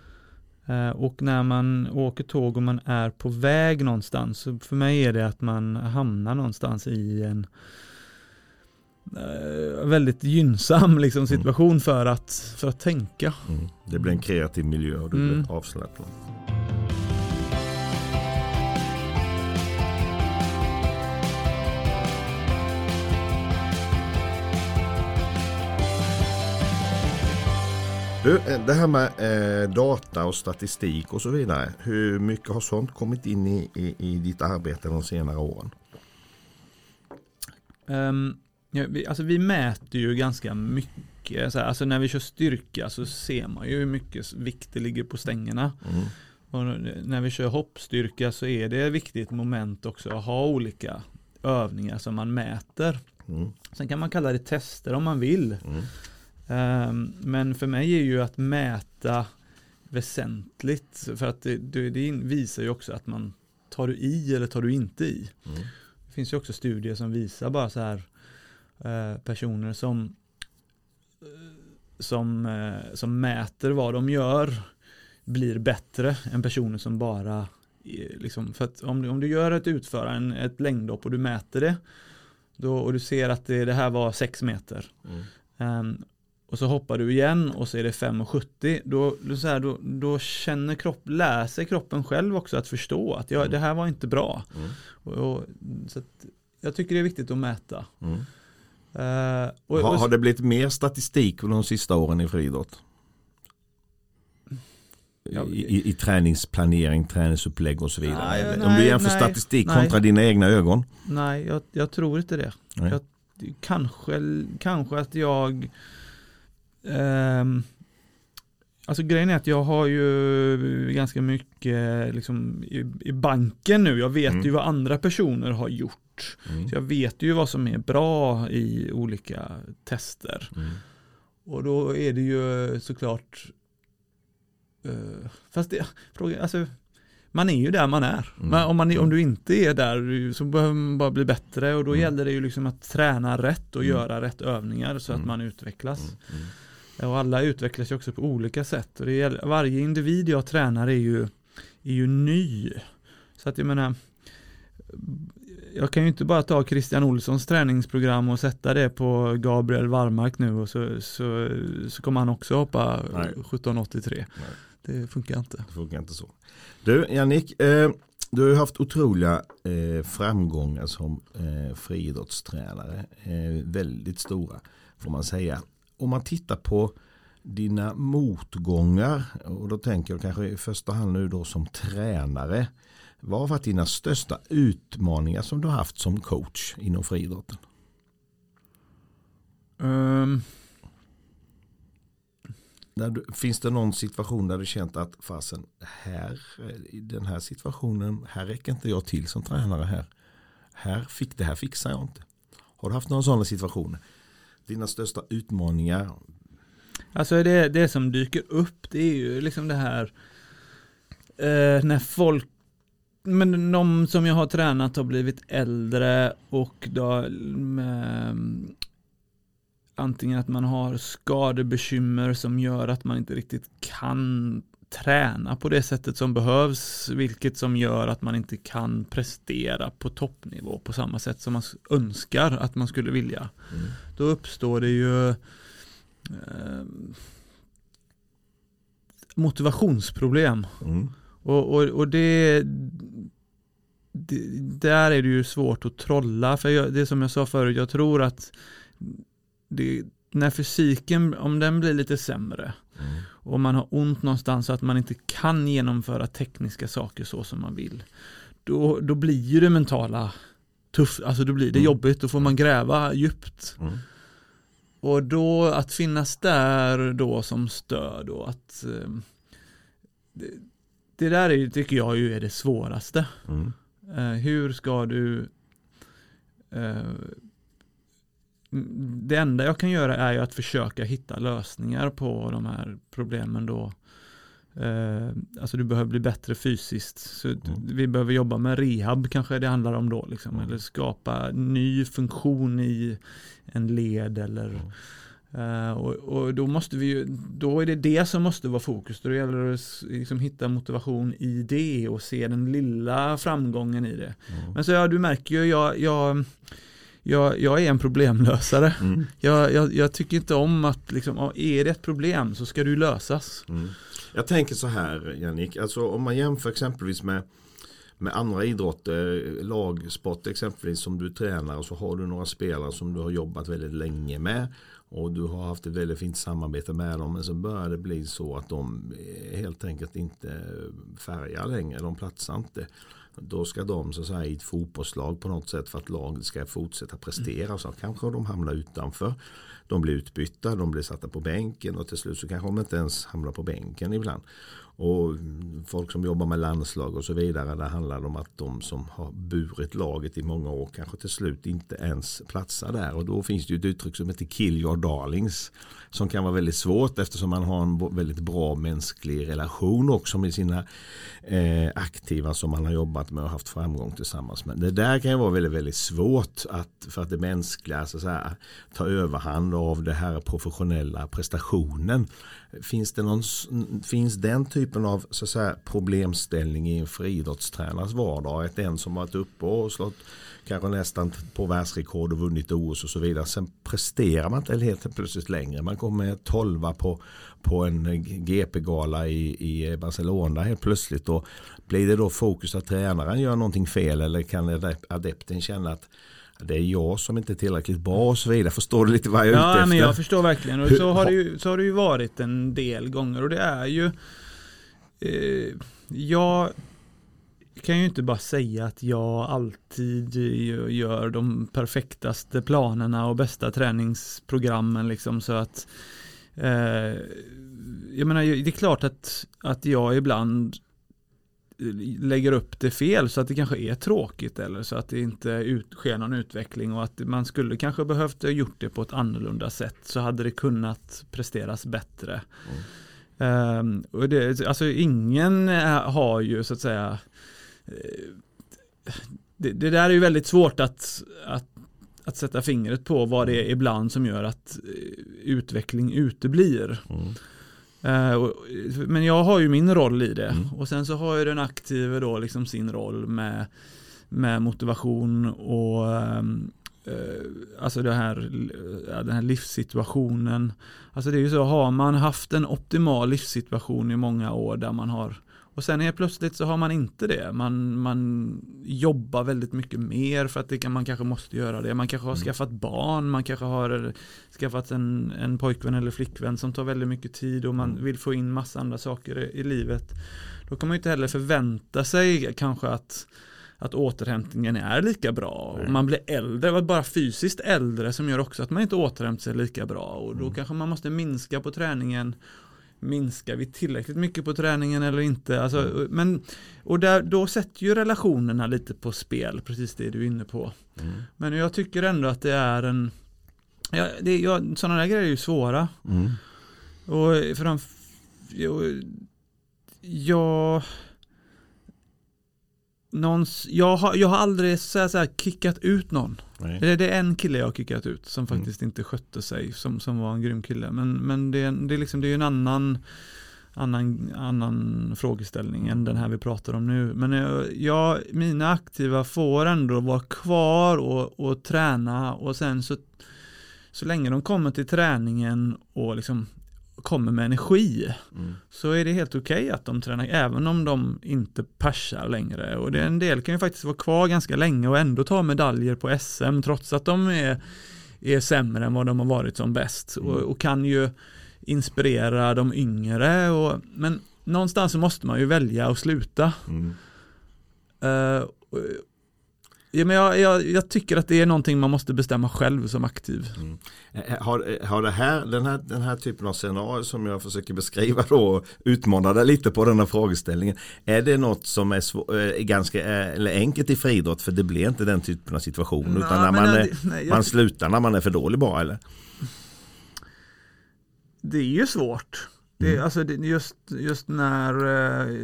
Eh, Och när man åker tåg och man är på väg någonstans, så för mig är det att man hamnar någonstans i en eh, väldigt gynnsam [LAUGHS] liksom, situation för, att, för att tänka. Mm. Det blir en kreativ miljö och du Mm. blir avslappnad. Du, eh, det här med eh, data och statistik och så vidare. Hur mycket har sånt kommit in i, i, i ditt arbete de senare åren? Um, ja, vi, alltså vi mäter ju ganska mycket, så här, alltså när vi kör styrka så ser man ju hur mycket vikt det ligger på stängerna. Mm. Och när vi kör hoppstyrka så är det ett viktigt moment också att ha olika övningar som man mäter. Mm. Sen kan man kalla det tester om man vill. Mm. Ehm, Men för mig är ju att mäta väsentligt för att det, det, visar ju också att man tar du i eller tar du inte i. Mm. Det finns ju också studier som visar bara så här eh, personer som eh, som, eh, som mäter vad de gör blir bättre än personer som bara liksom, för att om, du- om du gör ett utföra en, ett längdhopp och du mäter det då, och du ser att det, det här var 6 meter Mm. Ehm, och så hoppar du igen och så är det 5,70 då, så här, då, då känner kropp, lär sig kroppen själv också att förstå att ja, Mm. det här var inte bra. Mm. Och, och, så jag tycker det är viktigt att mäta. Mm. Eh, och, Har, har det blivit mer statistik de sista åren i friidrott? Ja, I, i, I träningsplanering, träningsupplägg och så vidare. Nej, Om nej, du jämför nej, statistik kontra dina egna ögon. Nej, jag, jag tror inte det. Jag, kanske, kanske att jag ehm, Alltså grejen är att jag har ju ganska mycket liksom, i, i banken nu. Jag vet Mm. ju vad andra personer har gjort. Mm. Så jag vet ju vad som är bra i olika tester. Mm. Och då är det ju såklart eh, Fast det, fråga, alltså Man är ju där man är. Mm. Men om, man, om du inte är där så behöver man bara bli bättre och då Mm. gäller det ju liksom att träna rätt och Mm. göra rätt övningar så att Mm. man utvecklas. Och alla utvecklas ju också på olika sätt. Och det gäller, varje individ jag tränar är ju, är ju ny. Så att jag menar, jag kan ju inte bara ta Christian Olssons träningsprogram och sätta det på Gabriel Warmark nu och så, så, så kommer han också hoppa Nej. 1783. Det funkar inte. Det funkar inte så. Du Jannik, eh, du har ju haft otroliga eh, framgångar som eh, friidrottstränare. Eh, väldigt stora får man säga. Om man tittar på dina motgångar och då tänker jag kanske i första hand nu då som tränare. Vad har varit dina största utmaningar som du har haft som coach inom friidrotten? Um, du, finns det någon situation där du känt att fasen, här, i den här situationen, här räcker inte jag till som tränare här. Här fick, det här fixar jag inte. Har du haft några sådana situationer? Dina största utmaningar? Alltså det, det som dyker upp det är ju liksom det här eh, när folk men de som jag har tränat har blivit äldre och då med, antingen att man har skadebekymmer som gör att man inte riktigt kan träna på det sättet som behövs, vilket som gör att man inte kan prestera på toppnivå på samma sätt som man önskar att man skulle vilja. Mm. Då uppstår det ju eh, motivationsproblem. Mm. Och, och, och det, det, där är det ju svårt att trolla, för jag, det som jag sa förut, jag tror att det, när fysiken, om den blir lite sämre mm. och man har ont någonstans så att man inte kan genomföra tekniska saker så som man vill, då, då blir ju det mentala tufft, alltså då blir det mm. jobbigt, då får man gräva djupt. Mm. Och då att finnas där då som stöd och att eh, det, det, där är, tycker jag ju är det svåraste. Mm. Eh, hur ska du eh, det enda jag kan göra är ju att försöka hitta lösningar på de här problemen då. Eh, alltså du behöver bli bättre fysiskt. Så mm. Vi behöver jobba med rehab kanske det handlar om då. Liksom. Mm. Eller skapa ny funktion i en led eller mm. Uh, och, och, då måste vi ju, då är det det som måste vara fokus. Då gäller det att liksom hitta motivation i det och se den lilla framgången i det. Mm. Men så ja, du märker ju, jag, jag, jag, jag är en problemlösare. Mm. Jag, jag, jag, tycker inte om att, liksom, är det ett problem så ska det lösas. Mm. Jag tänker så här Jannik, alltså om man jämför exempelvis med med andra idrotter, lagsport exempelvis som du tränar och så har du några spelare som du har jobbat väldigt länge med och du har haft ett väldigt fint samarbete med dem men så börjar det bli så att de helt enkelt inte färgar längre, de platsar inte. Då ska de så att säga, i ett fotbollslag på något sätt för att laget ska fortsätta prestera. Så kanske de hamnar utanför. De blir utbytta, de blir satta på bänken och till slut så kanske de inte ens hamnar på bänken ibland. Och folk som jobbar med landslag och så vidare. Där handlar det om att de som har burit laget i många år kanske till slut inte ens platsar där. Och då finns det ju ett uttryck som heter kill your darlings. Som kan vara väldigt svårt eftersom man har en väldigt bra mänsklig relation också med sina eh, aktiva som man har jobbat med och haft framgång tillsammans med. Det där kan ju vara väldigt, väldigt svårt att, för att det mänskliga så att säga, ta överhand av det här professionella prestationen. Finns, det någon, finns den typen av så att säga, problemställning i en friidrottstränares vardag? Att en som varit uppe och slått kanske nästan på världsrekord och vunnit OS och så vidare. Sen presterar man inte helt plötsligt längre. Man kommer tolva på, på en GP-gala i, i Barcelona helt plötsligt. Och blir det då fokus att tränaren gör någonting fel eller kan adepten känna att det är jag som inte är tillräckligt bra och så vidare. Förstår du lite vad jag är ja, ute efter? Ja, men jag förstår verkligen. Och så har, det ju, så har det ju varit en del gånger och det är ju eh, jag kan ju inte bara säga att jag alltid gör de perfektaste planerna och bästa träningsprogrammen liksom så att eh, jag menar det är klart att, att jag ibland lägger upp det fel så att det kanske är tråkigt eller så att det inte ut, sker någon utveckling och att man skulle kanske behövt gjort det på ett annorlunda sätt så hade det kunnat presteras bättre. Mm. Um, och det, alltså ingen eh, har ju så att säga eh, det, det, där är ju väldigt svårt att, att, att sätta fingret på vad det är ibland som gör att eh, utveckling uteblir. Mm. Uh, men jag har ju min roll i det mm. och sen så har ju den aktive då liksom sin roll med, med motivation och um, uh, alltså det här, den här livssituationen. Alltså det är ju så, har man haft en optimal livssituation i många år där man har och sen är plötsligt så har man inte det. Man, man jobbar väldigt mycket mer för att det man kanske måste göra det. Man kanske har mm. skaffat barn, man kanske har skaffat en, en pojkvän eller flickvän som tar väldigt mycket tid och man mm. vill få in massa andra saker i, i livet. Då kan man inte heller förvänta sig kanske att att återhämtningen är lika bra. Och man blir äldre, bara fysiskt äldre som gör också att man inte återhämtar sig lika bra. Och då mm. kanske man måste minska på träningen minskar vi tillräckligt mycket på träningen eller inte? Alltså, mm. men, och där, då sätter ju relationerna lite på spel, precis det du är inne på. Mm. Men jag tycker ändå att det är en, ja, det, ja, sådana där grejer är ju svåra. Mm. Och för de, jag, någons, jag, har, jag har aldrig så här, så här, kickat ut någon. Det, det är en kille jag har kickat ut som Mm. faktiskt inte skötte sig, som, som var en grym kille. Men, men det, det, är liksom, det är en annan, annan, annan frågeställning än den här vi pratar om nu. Men jag, jag, mina aktiva får ändå vara kvar och, och träna och sen så, så länge de kommer till träningen och liksom kommer med energi Mm. så är det helt okej att de tränar även om de inte persar längre och det, en del kan ju faktiskt vara kvar ganska länge och ändå ta medaljer på SM trots att de är, är sämre än vad de har varit som bäst och, och kan ju inspirera de yngre och, men någonstans så måste man ju välja att sluta Mm. Och- ja, men jag, jag, jag tycker att det är någonting man måste bestämma själv som aktiv Eh, Har, eh, har det här, den, här, den här typen av scenario som jag försöker beskriva då utmanar dig lite på den här frågeställningen. Är det något som är, svå, eh, är ganska eh, eller enkelt i friidrott för det blir inte den typen av situation utan när Nej, man, men är, nej, jag- man slutar när man är för dålig bara eller? Det är ju svårt. Det, är, alltså, just, just när eh,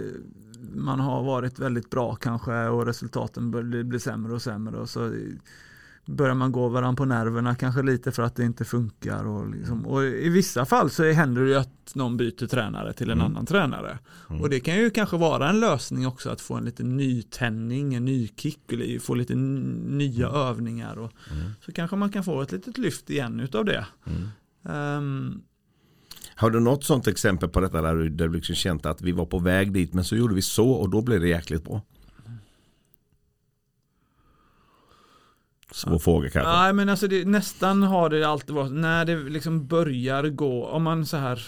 man har varit väldigt bra kanske och resultaten blir, sämre och sämre och så börjar man gå varandra på nerverna kanske lite för att det inte funkar och, liksom, och i vissa fall så händer det ju att någon byter tränare till en Mm. annan tränare Mm. och det kan ju kanske vara en lösning också att få en liten nytändning, en ny kick eller få lite nya övningar och Mm. så kanske man kan få ett litet lyft igen utav det. Mm. Har du något sånt exempel på detta där du, där du liksom känt att vi var på väg dit men så gjorde vi så och då blev det jäkligt bra? Svår fråga kanske. Nej men alltså det, nästan har det alltid varit, när det liksom börjar gå, om man så här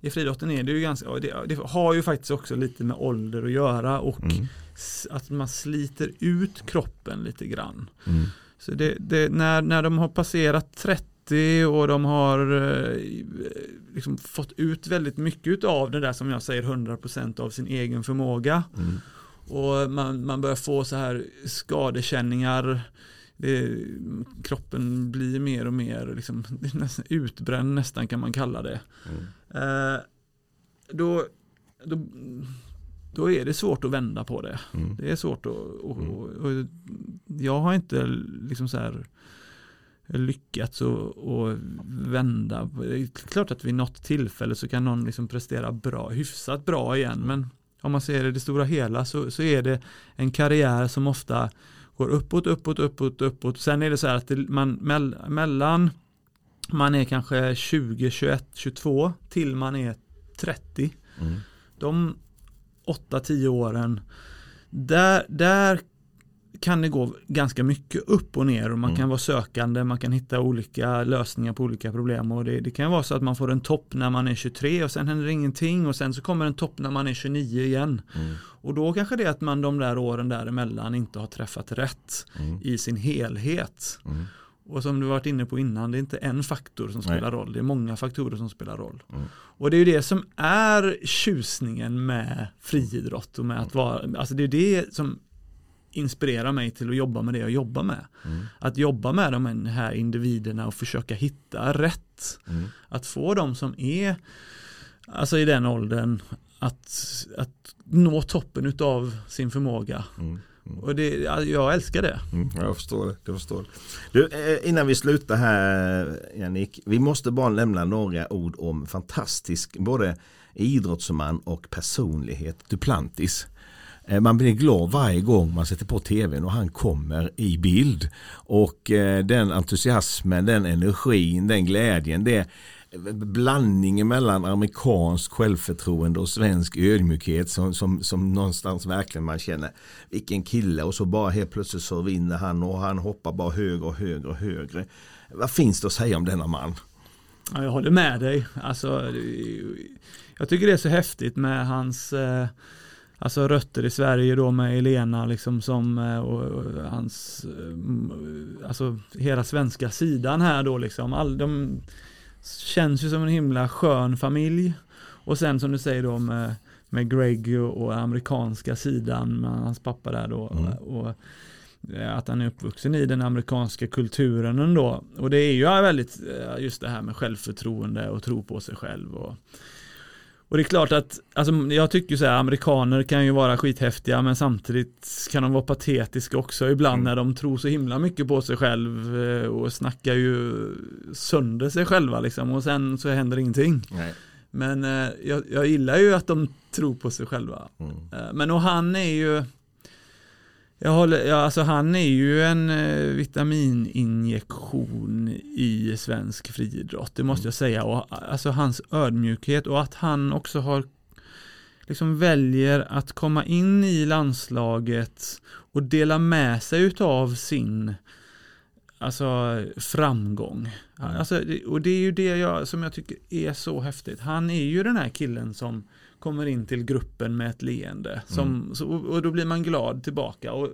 i friidrotten är det ju ganska, det, det har ju faktiskt också lite med ålder att göra och Mm. att man sliter ut kroppen lite grann. Mm. Så det, det, när, när de har passerat 30 och de har eh, liksom fått ut väldigt mycket av det där som jag säger 100% av sin egen förmåga Mm. och man, man börjar få så här skadekänningar det, kroppen blir mer och mer liksom, [LAUGHS] nästan utbränd nästan kan man kalla det. Mm. Eh, då, då, då är det svårt att vända på det. Mm. Det är svårt att, och, och, och jag har inte liksom så här lyckats att att vända. Det är klart att vid något tillfälle så kan någon liksom prestera bra, hyfsat bra igen men om man ser det i det stora hela så, så är det en karriär som ofta går uppåt, uppåt, uppåt, uppåt. Sen är det så här att det, man mell, mellan man är kanske 20, 21, 22 till man är 30 Mm. de 8-10 åren där, där kan det gå ganska mycket upp och ner och man Mm. kan vara sökande, man kan hitta olika lösningar på olika problem och det, det kan vara så att man får en topp när man är 23 och sen händer ingenting och sen så kommer en topp när man är 29 igen Mm. och då kanske det är att man de där åren däremellan inte har träffat rätt Mm. i sin helhet Mm. och som du varit inne på innan, det är inte en faktor som Nej. spelar roll, det är många faktorer som spelar roll. Mm. Och det är ju det som är tjusningen med friidrott och med att vara, alltså det är det som inspirerar mig till att jobba med det jag jobbar med. Mm. Att jobba med de här individerna och försöka hitta rätt. Mm. Att få dem som är, alltså i den åldern, att, att nå toppen utav sin förmåga. Mm. Mm. Och det, jag älskar det. Mm, jag förstår det. Jag förstår. Du, eh, innan vi slutar här Jannik, vi måste bara lämna några ord om fantastisk både idrottsman och personlighet Duplantis. Eh, man blir glad varje gång man sätter på tvn och han kommer i bild. Och eh, den entusiasmen, den energin, den glädjen, det blandningen mellan amerikansk självförtroende och svensk ödmjukhet som, som, som någonstans verkligen man känner vilken kille och så bara helt plötsligt så vinner han och han hoppar bara högre och högre och högre. Vad finns det att säga om denna man? Ja, jag håller med dig. Alltså, jag tycker det är så häftigt med hans eh, alltså rötter i Sverige då med Elena liksom som eh, och, och hans eh, alltså hela svenska sidan här då liksom. All, de känns ju som en himla skön familj. Och sen som du säger då med, med Greg och, och amerikanska sidan med hans pappa där då. Mm. Och, eh, att han är uppvuxen i den amerikanska kulturen ändå. Och det är ju väldigt just det här med självförtroende och tro på sig själv. Och, och det är klart att, alltså jag tycker så här, amerikaner kan ju vara skithäftiga men samtidigt kan de vara patetiska också ibland mm. när de tror så himla mycket på sig själv eh, och snackar ju sönder sig själva liksom och sen så händer ingenting. Nej. Men eh, jag, jag gillar ju att de tror på sig själva. Mm. Eh, men och han är ju jag håller, ja, alltså han är ju en eh, vitamininjektion i svensk friidrott, det måste mm. jag säga. Och, alltså hans ödmjukhet och att han också har liksom väljer att komma in i landslaget och dela med sig utav sin alltså framgång. Mm. Alltså, och det är ju det jag, som jag tycker är så häftigt. Han är ju den här killen som kommer in till gruppen med ett leende. Som, mm. så, och då blir man glad tillbaka. Och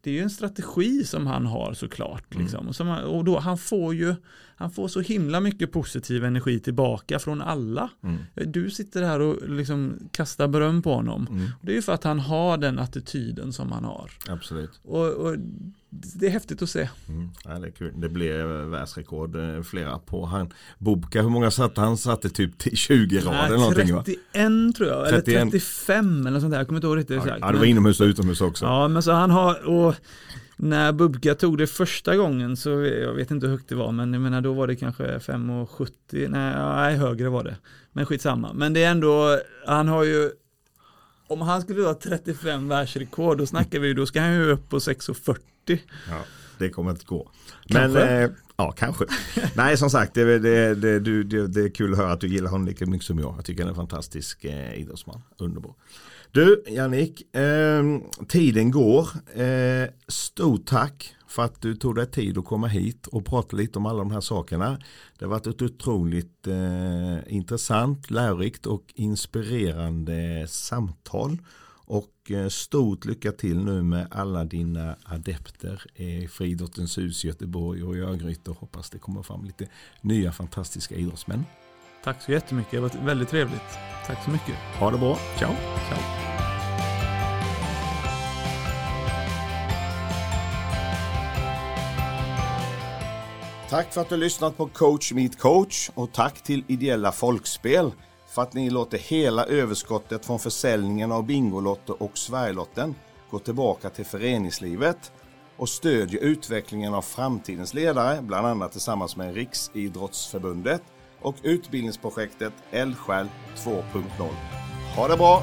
det är ju en strategi som han har såklart. Mm. Liksom. Och, som, och då, han får ju han får så himla mycket positiv energi tillbaka från alla. Mm. Du sitter här och liksom kastar beröm på honom. Mm. Det är ju för att han har den attityden som han har. Absolut. Och, och det är häftigt att se. Mm. Ja, det, är kul. det blev världsrekord eh, flera på han. Bobka, hur många satte han? Satte typ 20 rader eller någonting 31 tror jag, 31. eller 35 eller sånt där. Jag kommer inte ihåg riktigt exakt. Ja, det var inomhus och utomhus också. Ja, men så han har, och när Bubka tog det första gången så, jag vet inte hur högt det var, men jag menar då var det kanske 5,70, nej, nej högre var det. Men skitsamma, men det är ändå, han har ju om han skulle ha 35 världsrekord, då snackar vi, då ska han ju upp på 6,40. Ja, det kommer inte gå. Men eh, ja, kanske. [LAUGHS] Nej, som sagt, det, det, det, det, det är kul att höra att du gillar honom lika mycket som jag. Jag tycker han är en fantastisk eh, idrottsman. Underbar. Du, Jannik, eh, tiden går. Eh, stort tack för att du tog dig tid att komma hit och prata lite om alla de här sakerna. Det har varit ett otroligt eh, intressant, lärorikt och inspirerande samtal. Och eh, stort lycka till nu med alla dina adepter i Friidrottens hus i Göteborg och i Örgryte och hoppas det kommer fram lite nya fantastiska idrottsmän. Tack så jättemycket, det har varit väldigt trevligt. Tack så mycket. Ha det bra, ciao. ciao. Tack för att du lyssnat på Coach Meet Coach och tack till Ideella Folkspel för att ni låter hela överskottet från försäljningen av Bingolotter och Sverigelotten gå tillbaka till föreningslivet och stödjer utvecklingen av framtidens ledare, bland annat tillsammans med Riksidrottsförbundet och utbildningsprojektet Eldsjäl 2.0. Ha det bra!